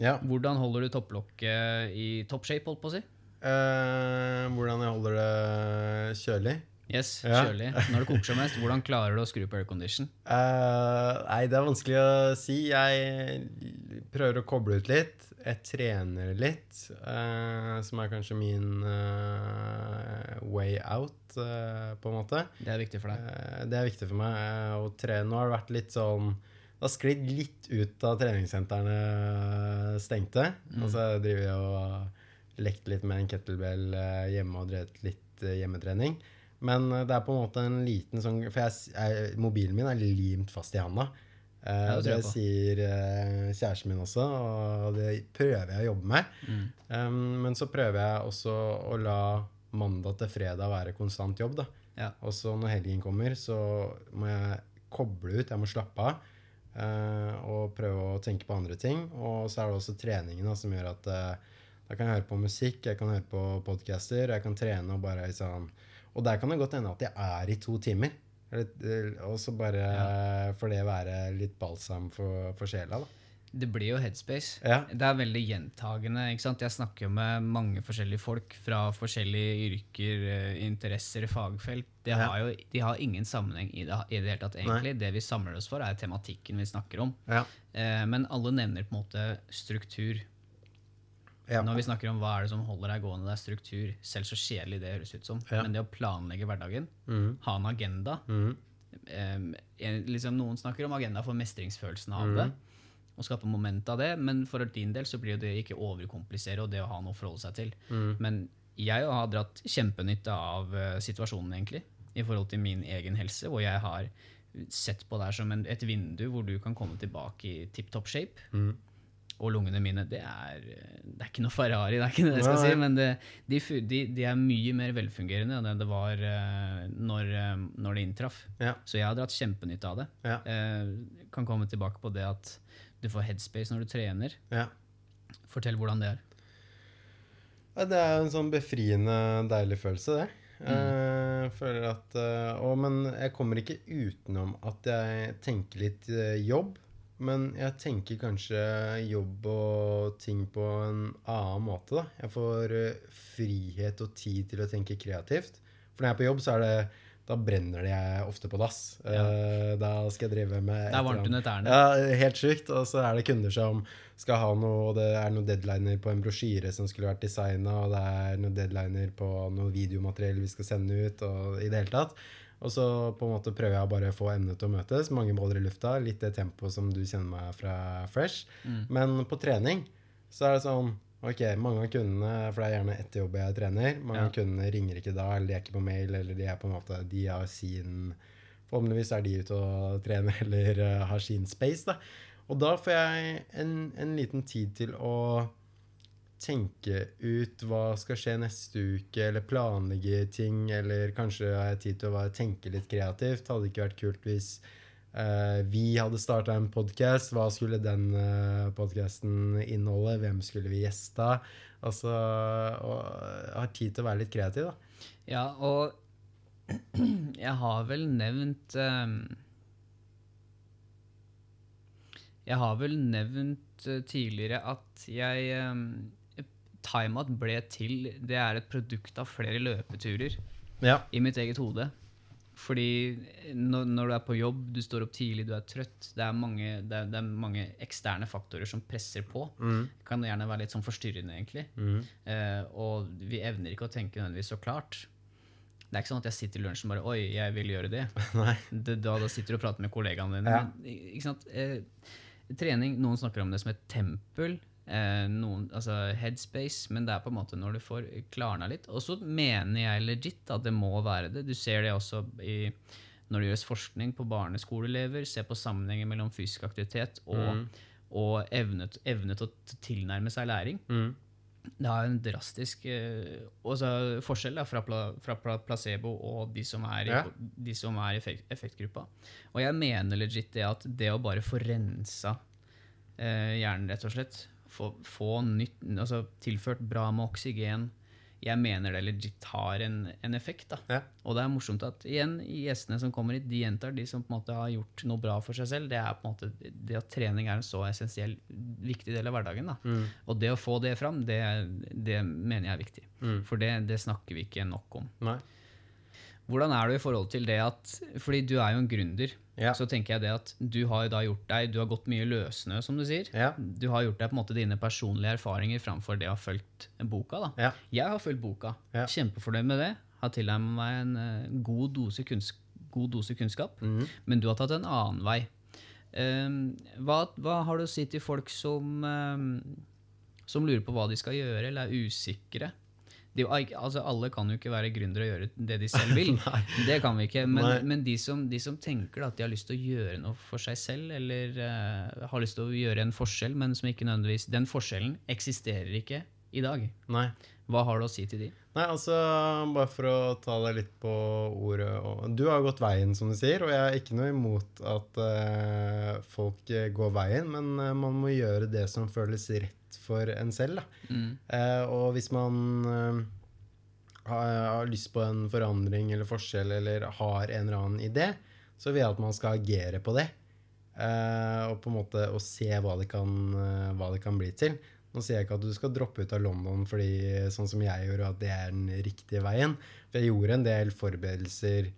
[SPEAKER 2] Ja.
[SPEAKER 1] Hvordan holder du topplokket i toppshape, holdt på å si?
[SPEAKER 2] Eh, hvordan jeg holder det kjølig?
[SPEAKER 1] Yes,
[SPEAKER 2] Ja.
[SPEAKER 1] kjølig. Når det koker som mest, hvordan klarer du å skru på aircondition?
[SPEAKER 2] Eh, nei, det er vanskelig å si. Jeg prøver å koble ut litt. Jeg trener litt, eh, som er kanskje min way out, på en måte.
[SPEAKER 1] Det er viktig for deg.
[SPEAKER 2] Eh, det er viktig for meg å trene. Nå har det vært litt sånn Det har sklidd litt ut da treningssentrene stengte. Og så driver jeg og lekt litt med en kettlebell eh, hjemme og drevet litt eh, hjemmetrening. Men eh, det er på en måte en liten sånn For jeg, jeg, mobilen min er limt fast i handa.
[SPEAKER 1] Uh, det
[SPEAKER 2] det sier uh, kjæresten min også, og det prøver jeg å jobbe med.
[SPEAKER 1] Mm.
[SPEAKER 2] Um, men så prøver jeg også å la mandag til fredag være konstant jobb. da.
[SPEAKER 1] Ja.
[SPEAKER 2] Og så når helgen kommer, så må jeg koble ut, jeg må slappe av. Uh, og prøve å tenke på andre ting. Og så er det også treningen da, som gjør at eh, Jeg kan høre på musikk, jeg kan høre på podcaster, jeg kan trene og bare liksom Og der kan det godt hende at jeg er i to timer. Og så bare får det være litt balsam for, for sjela, da.
[SPEAKER 1] Det blir jo headspace.
[SPEAKER 2] Ja.
[SPEAKER 1] Det er veldig gjentagende. ikke sant? Jeg snakker jo med mange forskjellige folk fra forskjellige yrker, eh, interesser, fagfelt. De har jo de har ingen sammenheng i det, i det hele tatt, egentlig. Det vi samler oss for, er tematikken vi snakker om.
[SPEAKER 2] Ja.
[SPEAKER 1] Eh, men alle nevner på en måte struktur.
[SPEAKER 2] Ja.
[SPEAKER 1] Når vi snakker om hva er det som holder deg gående, det er struktur. Selv så kjedelig det høres ut som.
[SPEAKER 2] Ja.
[SPEAKER 1] Men det å planlegge hverdagen,
[SPEAKER 2] mm.
[SPEAKER 1] ha en agenda
[SPEAKER 2] mm.
[SPEAKER 1] eh, liksom Noen snakker om agenda for mestringsfølelsen av
[SPEAKER 2] mm.
[SPEAKER 1] det. Og skape moment av det, men for din del så blir det ikke overkomplisere og det å ha noe å forholde seg til.
[SPEAKER 2] Mhm.
[SPEAKER 1] Men jeg har dratt kjempenytte av eh, situasjonen, egentlig, i forhold til min egen helse, hvor jeg har sett på det her som en, et vindu hvor du kan komme tilbake i tipp topp shape.
[SPEAKER 2] Mhm.
[SPEAKER 1] Og lungene mine, det er, det er ikke noe Ferrari, det er ikke det jeg skal
[SPEAKER 2] Nei.
[SPEAKER 1] si, men det, de, de, de er mye mer velfungerende enn det det var eh, når, eh, når det inntraff.
[SPEAKER 2] Ja.
[SPEAKER 1] Så jeg har dratt kjempenytte av det.
[SPEAKER 2] Ja.
[SPEAKER 1] Eh, kan komme tilbake på det at du får headspace når du trener.
[SPEAKER 2] ja.
[SPEAKER 1] Fortell hvordan det er.
[SPEAKER 2] Det er en sånn befriende, deilig følelse, det. Eh, føler at å, Men jeg kommer ikke utenom at jeg tenker litt jobb. Men jeg tenker kanskje jobb og ting på en annen måte, da. Jeg får eh, frihet og tid til å tenke kreativt. For når jeg er på jobb, så er det da brenner det jeg ofte på dass. Ja. da skal jeg drive med
[SPEAKER 1] Det er varmt under tærne.
[SPEAKER 2] Ja, helt sjukt. Og så er det kunder som skal ha noe, og det er noen deadliner på en brosjyre som skulle vært designa, og det er noen deadliner på noe videomateriell vi skal sende ut, og i det hele tatt. Og så på en måte prøver jeg å bare få emnet til å møtes. Mange baller i lufta. Litt det tempoet som du kjenner meg fra Fresh.
[SPEAKER 1] Mm.
[SPEAKER 2] Men på trening så er det sånn Ok, mange av kundene, for det er gjerne etter jobb jeg trener, mange
[SPEAKER 1] Ja.
[SPEAKER 2] av kundene ringer ikke da, eller de er ikke på mail, eller de er på en måte De har sin Forhåpentligvis er de ute og trener eller eh, har sin space, da. Og da får jeg en, en liten tid til å tenke ut hva skal skje neste uke, eller planlegge ting, eller kanskje har jeg tid til å tenke litt kreativt. Hadde det ikke vært kult hvis uh, vi hadde starta en podkast. Hva skulle den uh, podkasten inneholde? Hvem skulle vi gjesta? Altså og har tid til å være litt kreativ, da.
[SPEAKER 1] Ja, og jeg har vel nevnt um, Jeg har vel nevnt eh, tidligere at jeg Timeout ble til Det er et produkt av flere løpeturer
[SPEAKER 2] Ja.
[SPEAKER 1] i mitt eget hode. Fordi når, når du er på jobb, du står opp tidlig, du er trøtt Det er mange, det er, det er mange eksterne faktorer som presser på.
[SPEAKER 2] Mm.
[SPEAKER 1] Det kan gjerne være litt sånn forstyrrende, egentlig.
[SPEAKER 2] Mm.
[SPEAKER 1] Eh, og vi evner ikke å tenke nødvendigvis så klart. Det er ikke sånn at jeg sitter i lunsjen og bare Oi, jeg vil gjøre det. Det da, da sitter du og prater med kollegaene dine.
[SPEAKER 2] Ja.
[SPEAKER 1] Men? Eh, trening, noen snakker om det som et tempel. Eh, noen, altså headspace, men det er på en måte når du får klarna litt. Og så mener jeg legit at det må være det. Du ser det også i, når det gjøres forskning på barneskoleelever. Se på sammenhengen mellom fysisk aktivitet og,
[SPEAKER 2] Mm.
[SPEAKER 1] og evne, evne til å tilnærme seg læring.
[SPEAKER 2] Mm.
[SPEAKER 1] Det har en drastisk uh, forskjell da, fra, pla, fra pla- placebo og de som er i,
[SPEAKER 2] Ja.
[SPEAKER 1] de som er i effekt, effektgruppa. Og jeg mener legit det at det å bare få rensa uh, hjernen, rett og slett, få, få nytt, altså tilført bra med oksygen Jeg mener det legit har en, en effekt.
[SPEAKER 2] Ja.
[SPEAKER 1] Og det er morsomt at igjen, gjestene som kommer hit, de gjentar de som på en måte har gjort noe bra for seg selv. Det er på en måte det at trening er en så essensiell, viktig del av hverdagen. da.
[SPEAKER 2] Mm.
[SPEAKER 1] Og det å få det fram, det, det mener jeg er viktig.
[SPEAKER 2] Mm.
[SPEAKER 1] For det, det snakker vi ikke nok om.
[SPEAKER 2] Nei.
[SPEAKER 1] Hvordan er du i forhold til det at Fordi du er jo en gründer.
[SPEAKER 2] Ja.
[SPEAKER 1] Så tenker jeg det at du har jo da gjort deg Du har gått mye løssnø, som du sier.
[SPEAKER 2] Ja.
[SPEAKER 1] Du har gjort deg på en måte dine personlige erfaringer framfor det å ha fulgt boka. da.
[SPEAKER 2] Ja.
[SPEAKER 1] Jeg har fulgt boka. Kjempefornøyd med det. Har tilnærmet meg en eh, god, dose god dose kunnskap.
[SPEAKER 2] Mm.
[SPEAKER 1] Men du har tatt en annen vei. Um, hva, hva har du å si til folk som, um, som lurer på hva de skal gjøre, eller er usikre? De, altså alle kan jo ikke være gründere og gjøre det de selv vil. Det kan vi ikke. Men, men de, som, de som tenker at de har lyst til å gjøre noe for seg selv, eller uh, har lyst til å gjøre en forskjell, men som ikke nødvendigvis Den forskjellen eksisterer ikke i dag.
[SPEAKER 2] Nei.
[SPEAKER 1] Hva har du å si til de?
[SPEAKER 2] Nei, altså, bare for å ta deg litt på ordet Du har gått veien, som du sier, og jeg er ikke noe imot at uh, folk går veien, men eh, man må gjøre det som føles rett for en selv, da.
[SPEAKER 1] Mm.
[SPEAKER 2] Eh, og hvis man eh, har, har lyst på en forandring eller forskjell, eller har en eller annen idé, så vil jeg at man skal agere på det. Eh, og på en måte og se hva det, kan, eh, hva det kan bli til. Nå sier jeg ikke at du skal droppe ut av London fordi sånn som jeg gjorde, at det er den riktige veien. For jeg gjorde en del forberedelser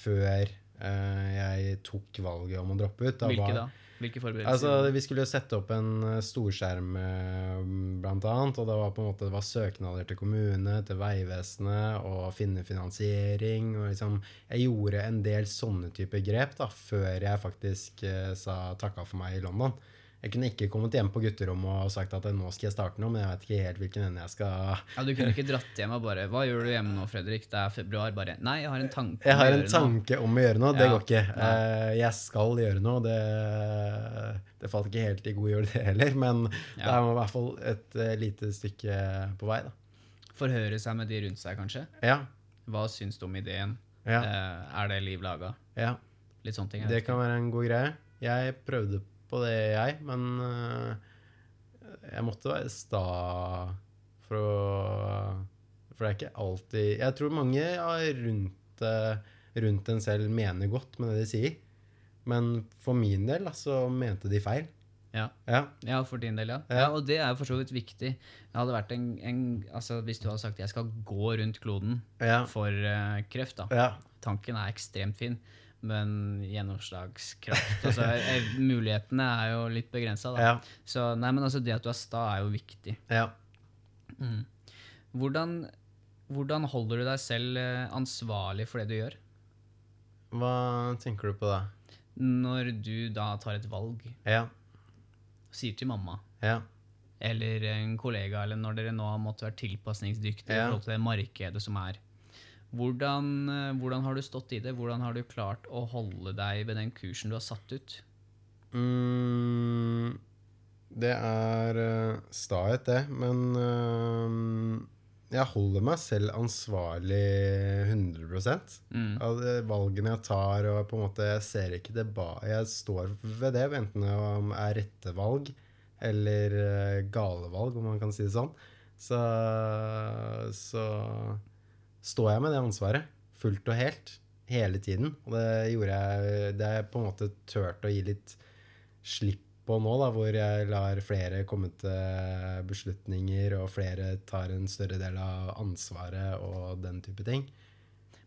[SPEAKER 2] før eh, jeg tok valget om å droppe ut.
[SPEAKER 1] Hvilke da? Hvilke forberedelser?
[SPEAKER 2] Altså, Vi skulle jo sette opp en eh, storskjerm, eh, blant annet. Og det var på en måte det var søknader til kommune, til Vegvesenet, og finne finansiering. og liksom, Jeg gjorde en del sånne typer grep da, før jeg faktisk eh, sa takka for meg i London. Jeg kunne ikke kommet hjem på gutterommet og sagt at nå skal jeg starte noe, men jeg vet ikke helt hvilken ende jeg skal
[SPEAKER 1] ja, Du kunne ikke dratt hjem og bare 'Hva gjør du hjemme nå, Fredrik? Det er februar.' Bare 'Nei, jeg har en tanke om å
[SPEAKER 2] har en
[SPEAKER 1] gjøre noe.»
[SPEAKER 2] tanke om å gjøre noe. Det
[SPEAKER 1] Ja.
[SPEAKER 2] går ikke.
[SPEAKER 1] Nei.
[SPEAKER 2] Eh, Jeg skal gjøre noe. Det, det falt ikke helt i god jord, det heller. Men det er i hvert fall et eh, lite stykke på vei, da.
[SPEAKER 1] Forhøre seg med de rundt seg, kanskje.
[SPEAKER 2] Ja.
[SPEAKER 1] Hva syns du om ideen?
[SPEAKER 2] Ja.
[SPEAKER 1] Eh, er det liv laga?
[SPEAKER 2] ja.
[SPEAKER 1] Litt sånne ting. jeg
[SPEAKER 2] Det kan være en god greie. Jeg prøvde på det, jeg, men eh, jeg måtte være sta for å For det er ikke alltid Jeg tror mange rundt, eh, rundt en selv mener godt med det de sier. Men for min del så mente de feil.
[SPEAKER 1] Ja.
[SPEAKER 2] Ja.
[SPEAKER 1] Ja, for din del, ja.
[SPEAKER 2] Ja.
[SPEAKER 1] Og det er for så vidt viktig. En, en altså Hvis du hadde sagt 'jeg skal gå rundt kloden for uh, kreft', da.
[SPEAKER 2] ja.
[SPEAKER 1] Tanken er ekstremt fin, men gjennomslagskraft altså, Mulighetene er jo litt begrensa.
[SPEAKER 2] Ja.
[SPEAKER 1] Så nei, men altså, det at du er sta, er jo viktig.
[SPEAKER 2] ja.
[SPEAKER 1] Mm. Hvordan, hvordan holder du deg selv eh, ansvarlig for det du gjør?
[SPEAKER 2] Hva tenker du på da?
[SPEAKER 1] Når du da tar et valg,
[SPEAKER 2] Ja.
[SPEAKER 1] sier til mamma
[SPEAKER 2] Ja.
[SPEAKER 1] eller en kollega, eller når dere nå har måttet være tilpasningsdyktige i forhold til det markedet som er. Hvordan, eh, hvordan har du stått i det? Hvordan har du klart å holde deg ved den kursen du har satt ut?
[SPEAKER 2] Mm, det er uh, stahet, det. Men eh, jeg holder meg selv ansvarlig 100
[SPEAKER 1] Mm.
[SPEAKER 2] av valgene jeg tar. og på en måte Jeg ser ikke det ba Jeg står ved det, enten det er rette valg eller eh, gale valg, om man kan si det sånn. Så, så står jeg med det ansvaret fullt og helt hele tiden. Og det gjorde jeg Det jeg på en måte turt å gi litt slipp på nå, da, hvor jeg lar flere komme til beslutninger, og flere tar en større del av ansvaret og den type ting.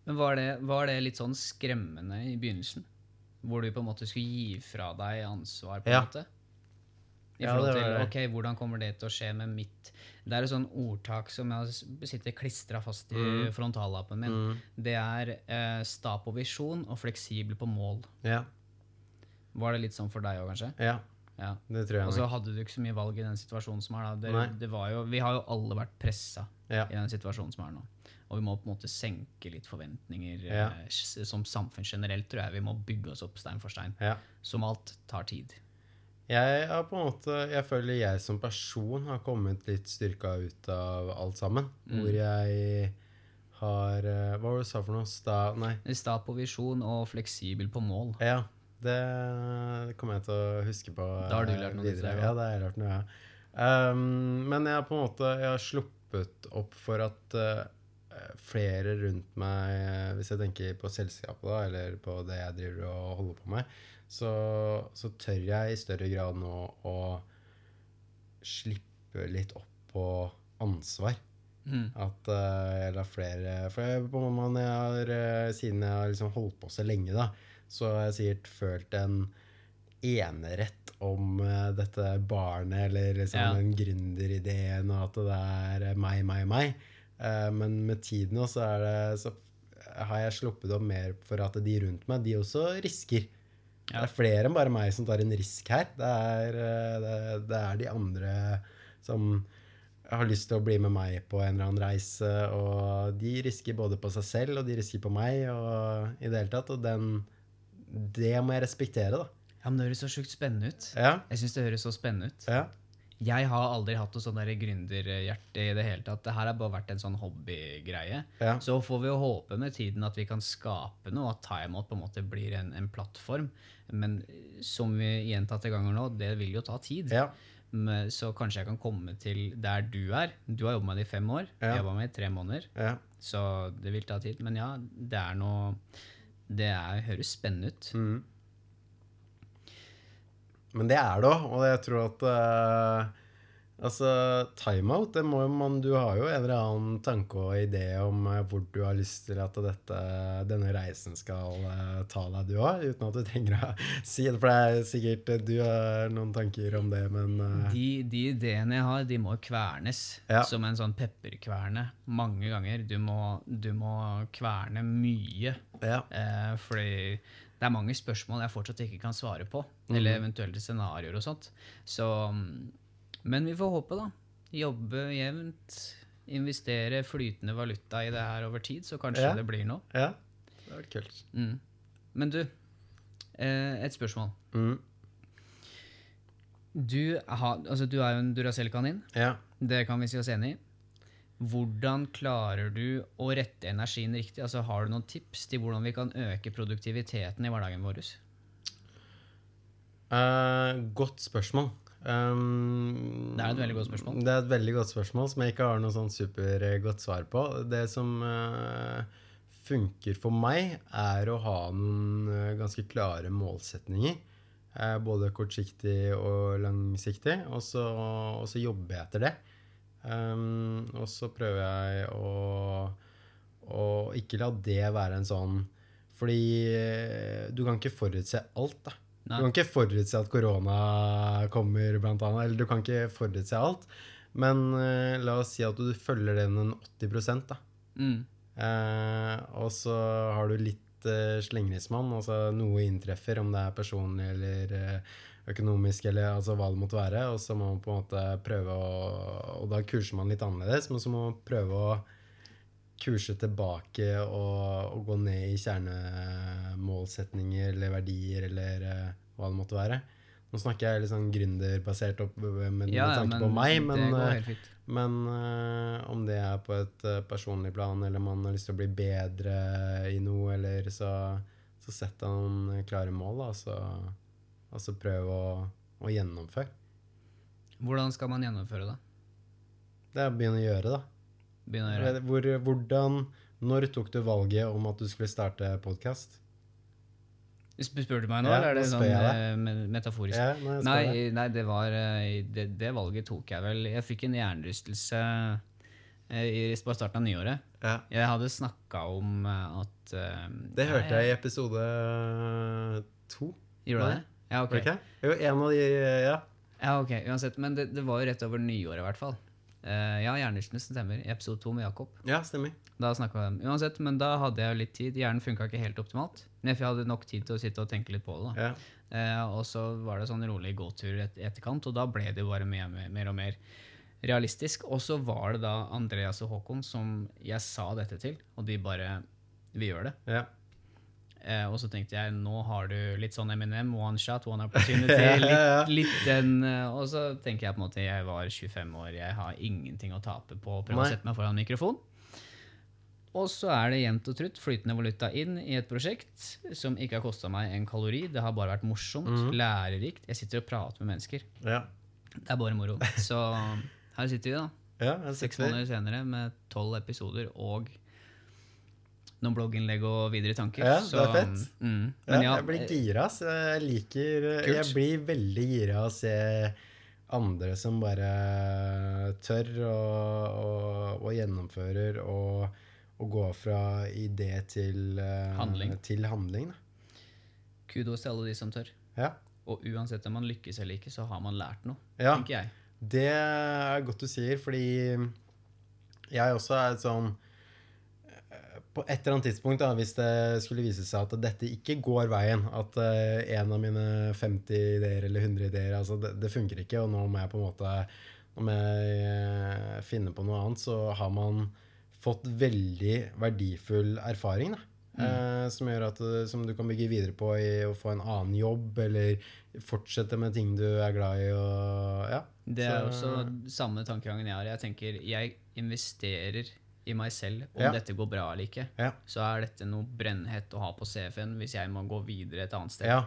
[SPEAKER 1] Men var det, var det litt sånn skremmende i begynnelsen? Hvor du på en måte skulle gi fra deg ansvar, på en
[SPEAKER 2] Ja.
[SPEAKER 1] måte? I forhold til ok, hvordan kommer det til å skje med mitt Det er et sånn ordtak som jeg sitter klistra fast i
[SPEAKER 2] Mm.
[SPEAKER 1] frontallappen min. Det er eh, sta på visjon og fleksibel på mål.
[SPEAKER 2] Ja.
[SPEAKER 1] Var det litt sånn for deg òg, kanskje?
[SPEAKER 2] ja,
[SPEAKER 1] Ja.
[SPEAKER 2] det tror jeg
[SPEAKER 1] Og så hadde du ikke så mye valg i den situasjonen som er. Det, det var jo, vi har jo alle vært pressa
[SPEAKER 2] Ja.
[SPEAKER 1] i den situasjonen som er nå. Og vi må på en måte senke litt forventninger eh, som samfunn generelt, tror jeg. Vi må bygge oss opp stein for stein. Som alt tar tid.
[SPEAKER 2] Jeg har på en måte Jeg føler jeg som person har kommet litt styrka ut av alt sammen. Hvor jeg har eh, Hva var det du sa for noe? Sta... Nei.
[SPEAKER 1] Sta på visjon og fleksibel på mål.
[SPEAKER 2] Ja. Det kommer jeg til å huske på
[SPEAKER 1] Da har du
[SPEAKER 2] eh,
[SPEAKER 1] lært noe
[SPEAKER 2] videre. Ja, det har jeg lært noe, ja. Um, men jeg har på en måte Jeg har sluppet opp for at eh, flere rundt meg Hvis jeg tenker på selskapet, da, eller på det jeg driver og holder på med, så, så tør jeg i større grad nå å slippe litt opp på ansvar.
[SPEAKER 1] Mm.
[SPEAKER 2] At uh, jeg lar flere For jeg, på man, jeg har, eh, siden jeg har liksom holdt på så lenge, da, så har jeg sikkert følt en enerett om uh, dette barnet, eller liksom
[SPEAKER 1] Ja.
[SPEAKER 2] den gründerideen, og at det er meg, meg, meg. Eh, men med tiden nå så, er det, så har jeg sluppet opp mer for at de rundt meg, de også risker. Det er flere enn bare meg som tar en risk her. Det er, eh, det, det er de andre som har lyst til å bli med meg på en eller annen reise, og de risker både på seg selv, og de risker på meg, og i det hele tatt, og den, det må jeg respektere, da.
[SPEAKER 1] Ja, men Det høres så sjukt spennende ut.
[SPEAKER 2] Ja,
[SPEAKER 1] Jeg syns det høres så spennende ut.
[SPEAKER 2] ja,
[SPEAKER 1] Jeg har aldri hatt noe sånn der gründerhjerte i det hele tatt. Det her har bare vært en sånn hobbygreie.
[SPEAKER 2] Ja.
[SPEAKER 1] Så får vi jo håpe med tiden at vi kan skape noe, at timeout på en måte blir en, en plattform. Men som vi gjentatte ganger nå, det vil jo ta tid.
[SPEAKER 2] Ja.
[SPEAKER 1] Men, så kanskje jeg kan komme til der du er. Du har jobba med det i fem år.
[SPEAKER 2] Ja.
[SPEAKER 1] Jeg jobba med det i tre måneder.
[SPEAKER 2] ja.
[SPEAKER 1] Så det vil ta tid. Men ja, det er noe Det er, høres spennende ut.
[SPEAKER 2] Mm. Men det er det òg, og jeg tror at uh, Altså, timeout, det må man Du har jo en eller annen tanke og idé om uh, hvor du har lyst til at dette, denne reisen skal uh, ta deg, du òg, uten at du trenger å si det. For det er sikkert du har noen tanker om det, men
[SPEAKER 1] De, de ideene jeg har, de må kvernes
[SPEAKER 2] Ja.
[SPEAKER 1] som en sånn pepperkverne mange ganger. Du må, du må kverne mye.
[SPEAKER 2] ja.
[SPEAKER 1] Fordi det er mange spørsmål jeg fortsatt ikke kan svare på. Eller eventuelle scenarioer og sånt. Så, mm, men vi får håpe, da. Jobbe jevnt. Investere flytende valuta i det her over tid, så kanskje
[SPEAKER 2] Ja.
[SPEAKER 1] det blir noe.
[SPEAKER 2] ja. Det har vært kult.
[SPEAKER 1] Mm. Men du, eh, et spørsmål.
[SPEAKER 2] Mm.
[SPEAKER 1] Du, har, altså, du er jo en Duracell-kanin.
[SPEAKER 2] Ja.
[SPEAKER 1] Det kan vi si oss enig i. Hvordan klarer du å rette energien riktig? Altså, har du noen tips til hvordan vi kan øke produktiviteten i hverdagen vår?
[SPEAKER 2] Uh, godt spørsmål. Um,
[SPEAKER 1] Det er et veldig godt spørsmål.
[SPEAKER 2] Det er et veldig godt spørsmål som jeg ikke har noe sånn supergodt svar på. Det som uh, funker for meg, er å ha noen uh, ganske klare målsetninger. Uh, både kortsiktig og langsiktig. Og så, jobber jeg etter det. Um, og så prøver jeg å, å ikke la det være en sånn Fordi eh, du kan ikke forutse alt, da.
[SPEAKER 1] Nei.
[SPEAKER 2] Du kan ikke forutse at korona kommer, blant annet. Eller du kan ikke forutse alt. Men uh, la oss si at du følger den en 80 da.
[SPEAKER 1] Mm.
[SPEAKER 2] Uh, og så har du litt uh, slingringsmonn. Altså noe inntreffer, om det er personlig eller eh, økonomisk, eller altså hva det måtte være. Og så må man på en måte prøve å Og da kurser man litt annerledes, men så må man prøve å kurse tilbake og, og gå ned i kjernemålsetninger eller verdier eller eh, hva det måtte være. Nå snakker jeg litt sånn gründerbasert opp med, med
[SPEAKER 1] Ja, med
[SPEAKER 2] tanke på meg, men, eh, men eh, om det er på et eh, personlig plan, eller man har lyst til å bli bedre i noe, eller så, så sett deg noen klare mål, da, så, og så prøv å, å gjennomføre.
[SPEAKER 1] Hvordan skal man gjennomføre det?
[SPEAKER 2] Det er å begynne å gjøre, da.
[SPEAKER 1] Begynne å gjøre.
[SPEAKER 2] Hvor, hvordan, når tok du valget om at du skulle starte podkast?
[SPEAKER 1] Spør du meg nå,
[SPEAKER 2] Ja,
[SPEAKER 1] eller er det sånn eh, me- metaforisk?
[SPEAKER 2] Ja, nei,
[SPEAKER 1] Nei, nei, det var eh, det, det valget tok jeg vel Jeg fikk en hjernerystelse eh, i på starten av nyåret.
[SPEAKER 2] Ja.
[SPEAKER 1] Jeg hadde snakka om at uh,
[SPEAKER 2] Det hørte jeg i episode to.
[SPEAKER 1] Gjorde du det? Ja, ok.
[SPEAKER 2] Okay? Jo, en av de Ja.
[SPEAKER 1] Ja, ok, uansett. Men det, det var jo rett over nyåret, i hvert fall. Eh, ja, hjernerystelsen stemmer. I episode to med Jakob.
[SPEAKER 2] ja, stemmer.
[SPEAKER 1] Da snakket vi om Uansett, men da hadde jeg jo litt tid. Hjernen funka ikke helt optimalt. Men jeg hadde nok tid til å sitte og tenke litt på det. da.
[SPEAKER 2] Ja.
[SPEAKER 1] Eh, og så var det sånn rolig gåtur et, etterkant, og da ble det jo bare mer, mer, mer og mer realistisk. Og så var det da Andreas og Håkon som jeg sa dette til, og de bare Vi gjør det.
[SPEAKER 2] ja.
[SPEAKER 1] Eh, og så tenkte jeg nå har du litt sånn Eminem, one shot, one opportunity. Litt, litt den, eh, og så tenker jeg på en måte jeg var 25 år, jeg har ingenting å tape på å prøve å sette meg foran mikrofon. Og så er det jevnt og trutt flytende valuta inn i et prosjekt som ikke har kosta meg en kalori. Det har bare vært morsomt,
[SPEAKER 2] mm.
[SPEAKER 1] lærerikt. Jeg sitter og prater med mennesker.
[SPEAKER 2] ja.
[SPEAKER 1] Det er bare moro. Så her sitter vi, da.
[SPEAKER 2] ja
[SPEAKER 1] Seks måneder senere med tolv episoder og noen blogginnlegg og videre tanker.
[SPEAKER 2] Ja, det er fett.
[SPEAKER 1] Mm,
[SPEAKER 2] Ja,
[SPEAKER 1] men ja,
[SPEAKER 2] jeg blir gira. Jeg liker
[SPEAKER 1] Kult.
[SPEAKER 2] Jeg blir veldig gira å se andre som bare tør og, og, og gjennomfører og, og går fra idé til eh,
[SPEAKER 1] Handling.
[SPEAKER 2] Til handling
[SPEAKER 1] kudos til alle de som tør.
[SPEAKER 2] Ja.
[SPEAKER 1] Og uansett om man lykkes eller ikke, så har man lært noe,
[SPEAKER 2] ja.
[SPEAKER 1] tenker jeg.
[SPEAKER 2] Det er godt du sier, fordi jeg også er sånn eh, På et eller annet tidspunkt, da, hvis det skulle vise seg at dette ikke går veien, at uh, en av mine 50 ideer eller 100 ideer altså det, det funker ikke, og nå må jeg på en måte Nå må jeg eh, finne på noe annet, så har man fått veldig verdifull erfaring. da. Eh, som gjør at som du kan bygge videre på i å få en annen jobb, eller fortsette med ting du er glad i. Og, ja.
[SPEAKER 1] Det er
[SPEAKER 2] Så-
[SPEAKER 1] også samme tankegangen jeg har. Jeg tenker, jeg investerer i meg selv om
[SPEAKER 2] Ja.
[SPEAKER 1] dette går bra eller ikke.
[SPEAKER 2] Ja.
[SPEAKER 1] Så er dette noe brennhett å ha på CV-en hvis jeg må gå videre et annet sted.
[SPEAKER 2] Ja.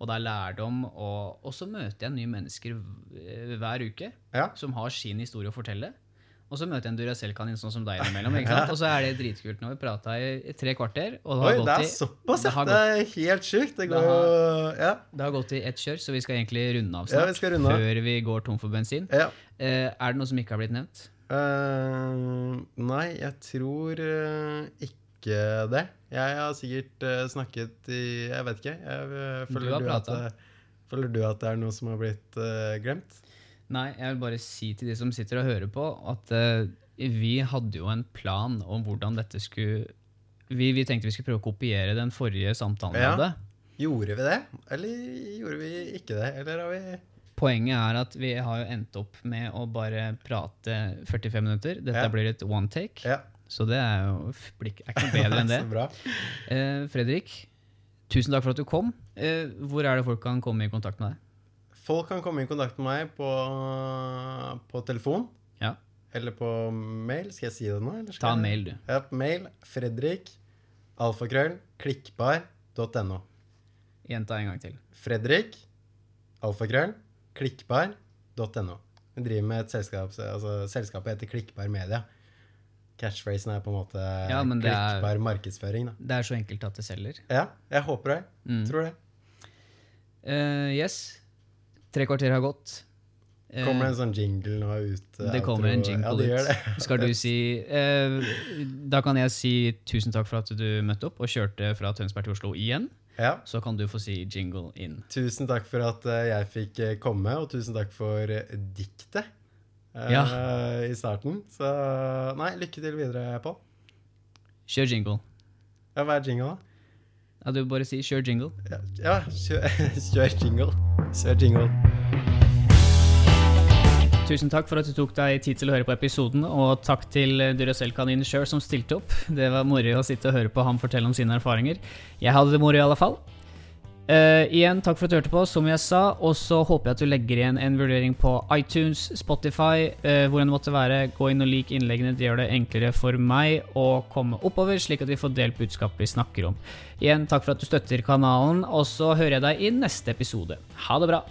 [SPEAKER 1] Og det er lærdom, og, og så møter jeg nye mennesker hver uke som har sin historie å fortelle. Og så møter jeg en Duracell-kanin sånn som deg innimellom. Og så er det dritkult. Nå har vi prata i, tre kvarter, og det
[SPEAKER 2] Oi,
[SPEAKER 1] gått
[SPEAKER 2] det er såpass,
[SPEAKER 1] det har
[SPEAKER 2] Det er helt sjukt. Det går
[SPEAKER 1] Det
[SPEAKER 2] Ja.
[SPEAKER 1] det har gått i ett kjør, så vi skal egentlig runde av
[SPEAKER 2] Ja,
[SPEAKER 1] snart.
[SPEAKER 2] vi runde av.
[SPEAKER 1] Før vi går tom for bensin.
[SPEAKER 2] ja.
[SPEAKER 1] Eh, er det noe som ikke har blitt nevnt?
[SPEAKER 2] Eh, nei, jeg tror uh, ikke det. Jeg har sikkert uh, snakket i Jeg vet ikke. Jeg,
[SPEAKER 1] Du
[SPEAKER 2] føler,
[SPEAKER 1] har
[SPEAKER 2] du at, føler du at det er noe som har blitt glemt?
[SPEAKER 1] Nei, jeg vil bare si til de som sitter og hører på, at vi hadde jo en plan om hvordan dette skulle vi, vi tenkte vi skulle prøve å kopiere den forrige samtalen vi
[SPEAKER 2] Ja.
[SPEAKER 1] hadde.
[SPEAKER 2] Gjorde vi det? Eller gjorde vi ikke det? Eller har vi
[SPEAKER 1] Poenget er at vi har jo endt opp med å bare prate 45 minutter. Dette
[SPEAKER 2] Ja.
[SPEAKER 1] blir et one take,
[SPEAKER 2] Ja.
[SPEAKER 1] så det er jo er ikke noe bedre enn det. Eh, Fredrik, tusen takk for at du kom. Eh, hvor er det folk kan komme i kontakt med deg?
[SPEAKER 2] Folk kan komme i kontakt med meg på, på telefon
[SPEAKER 1] Ja,
[SPEAKER 2] eller på mail. Skal jeg si det nå?
[SPEAKER 1] Ta en mail, du.
[SPEAKER 2] Ja, mail. Fredrik. Alfakrøll. Klikkbar.no.
[SPEAKER 1] Gjenta en gang til.
[SPEAKER 2] Fredrik. Alfakrøll. Klikkbar.no. Vi driver med et selskap, altså selskapet heter Klikkbar Media. Catchphrasen er på en måte
[SPEAKER 1] Ja, klikkbar er-
[SPEAKER 2] markedsføring. Da.
[SPEAKER 1] Det er så enkelt at det selger.
[SPEAKER 2] Ja, jeg håper det.
[SPEAKER 1] Mm.
[SPEAKER 2] Tror det.
[SPEAKER 1] Uh, yes. Tre kvarter har gått. Eh,
[SPEAKER 2] Kommer det en sånn jingle nå ut? eh,
[SPEAKER 1] det kommer en jingle
[SPEAKER 2] Ja,
[SPEAKER 1] ut. Skal du si eh, Da kan jeg si tusen takk for at du møtte opp og kjørte fra Tønsberg til Oslo igjen.
[SPEAKER 2] Ja.
[SPEAKER 1] Så kan du få si jingle inn.
[SPEAKER 2] Tusen takk for at eh, jeg fikk eh, komme, og tusen takk for eh, diktet ja.
[SPEAKER 1] Ja.
[SPEAKER 2] i starten. Så nei, lykke til videre, Pål.
[SPEAKER 1] Kjør jingle.
[SPEAKER 2] Ja, hva er jingle, da?
[SPEAKER 1] Ja, du bare sier 'kjør jingle'.
[SPEAKER 2] Ja, ja kjør, kjør jingle. Kjør jingle.
[SPEAKER 1] Tusen takk for at du tok deg tid til å høre på episoden, og takk til Duracell-kaninen sjøl som stilte opp. Det var moro å sitte og høre på ham fortelle om sine erfaringer. Jeg hadde det moro i alle fall. Uh, igjen, takk for at du hørte på, som jeg sa. Og så håper jeg at du legger igjen en vurdering på iTunes, Spotify, uh, hvor enn måtte være. Gå inn og lik innleggene. Det gjør det enklere for meg å komme oppover, slik at vi får delt budskapet vi snakker om. Igjen, takk for at du støtter kanalen, og så hører jeg deg i neste episode. Ha det bra!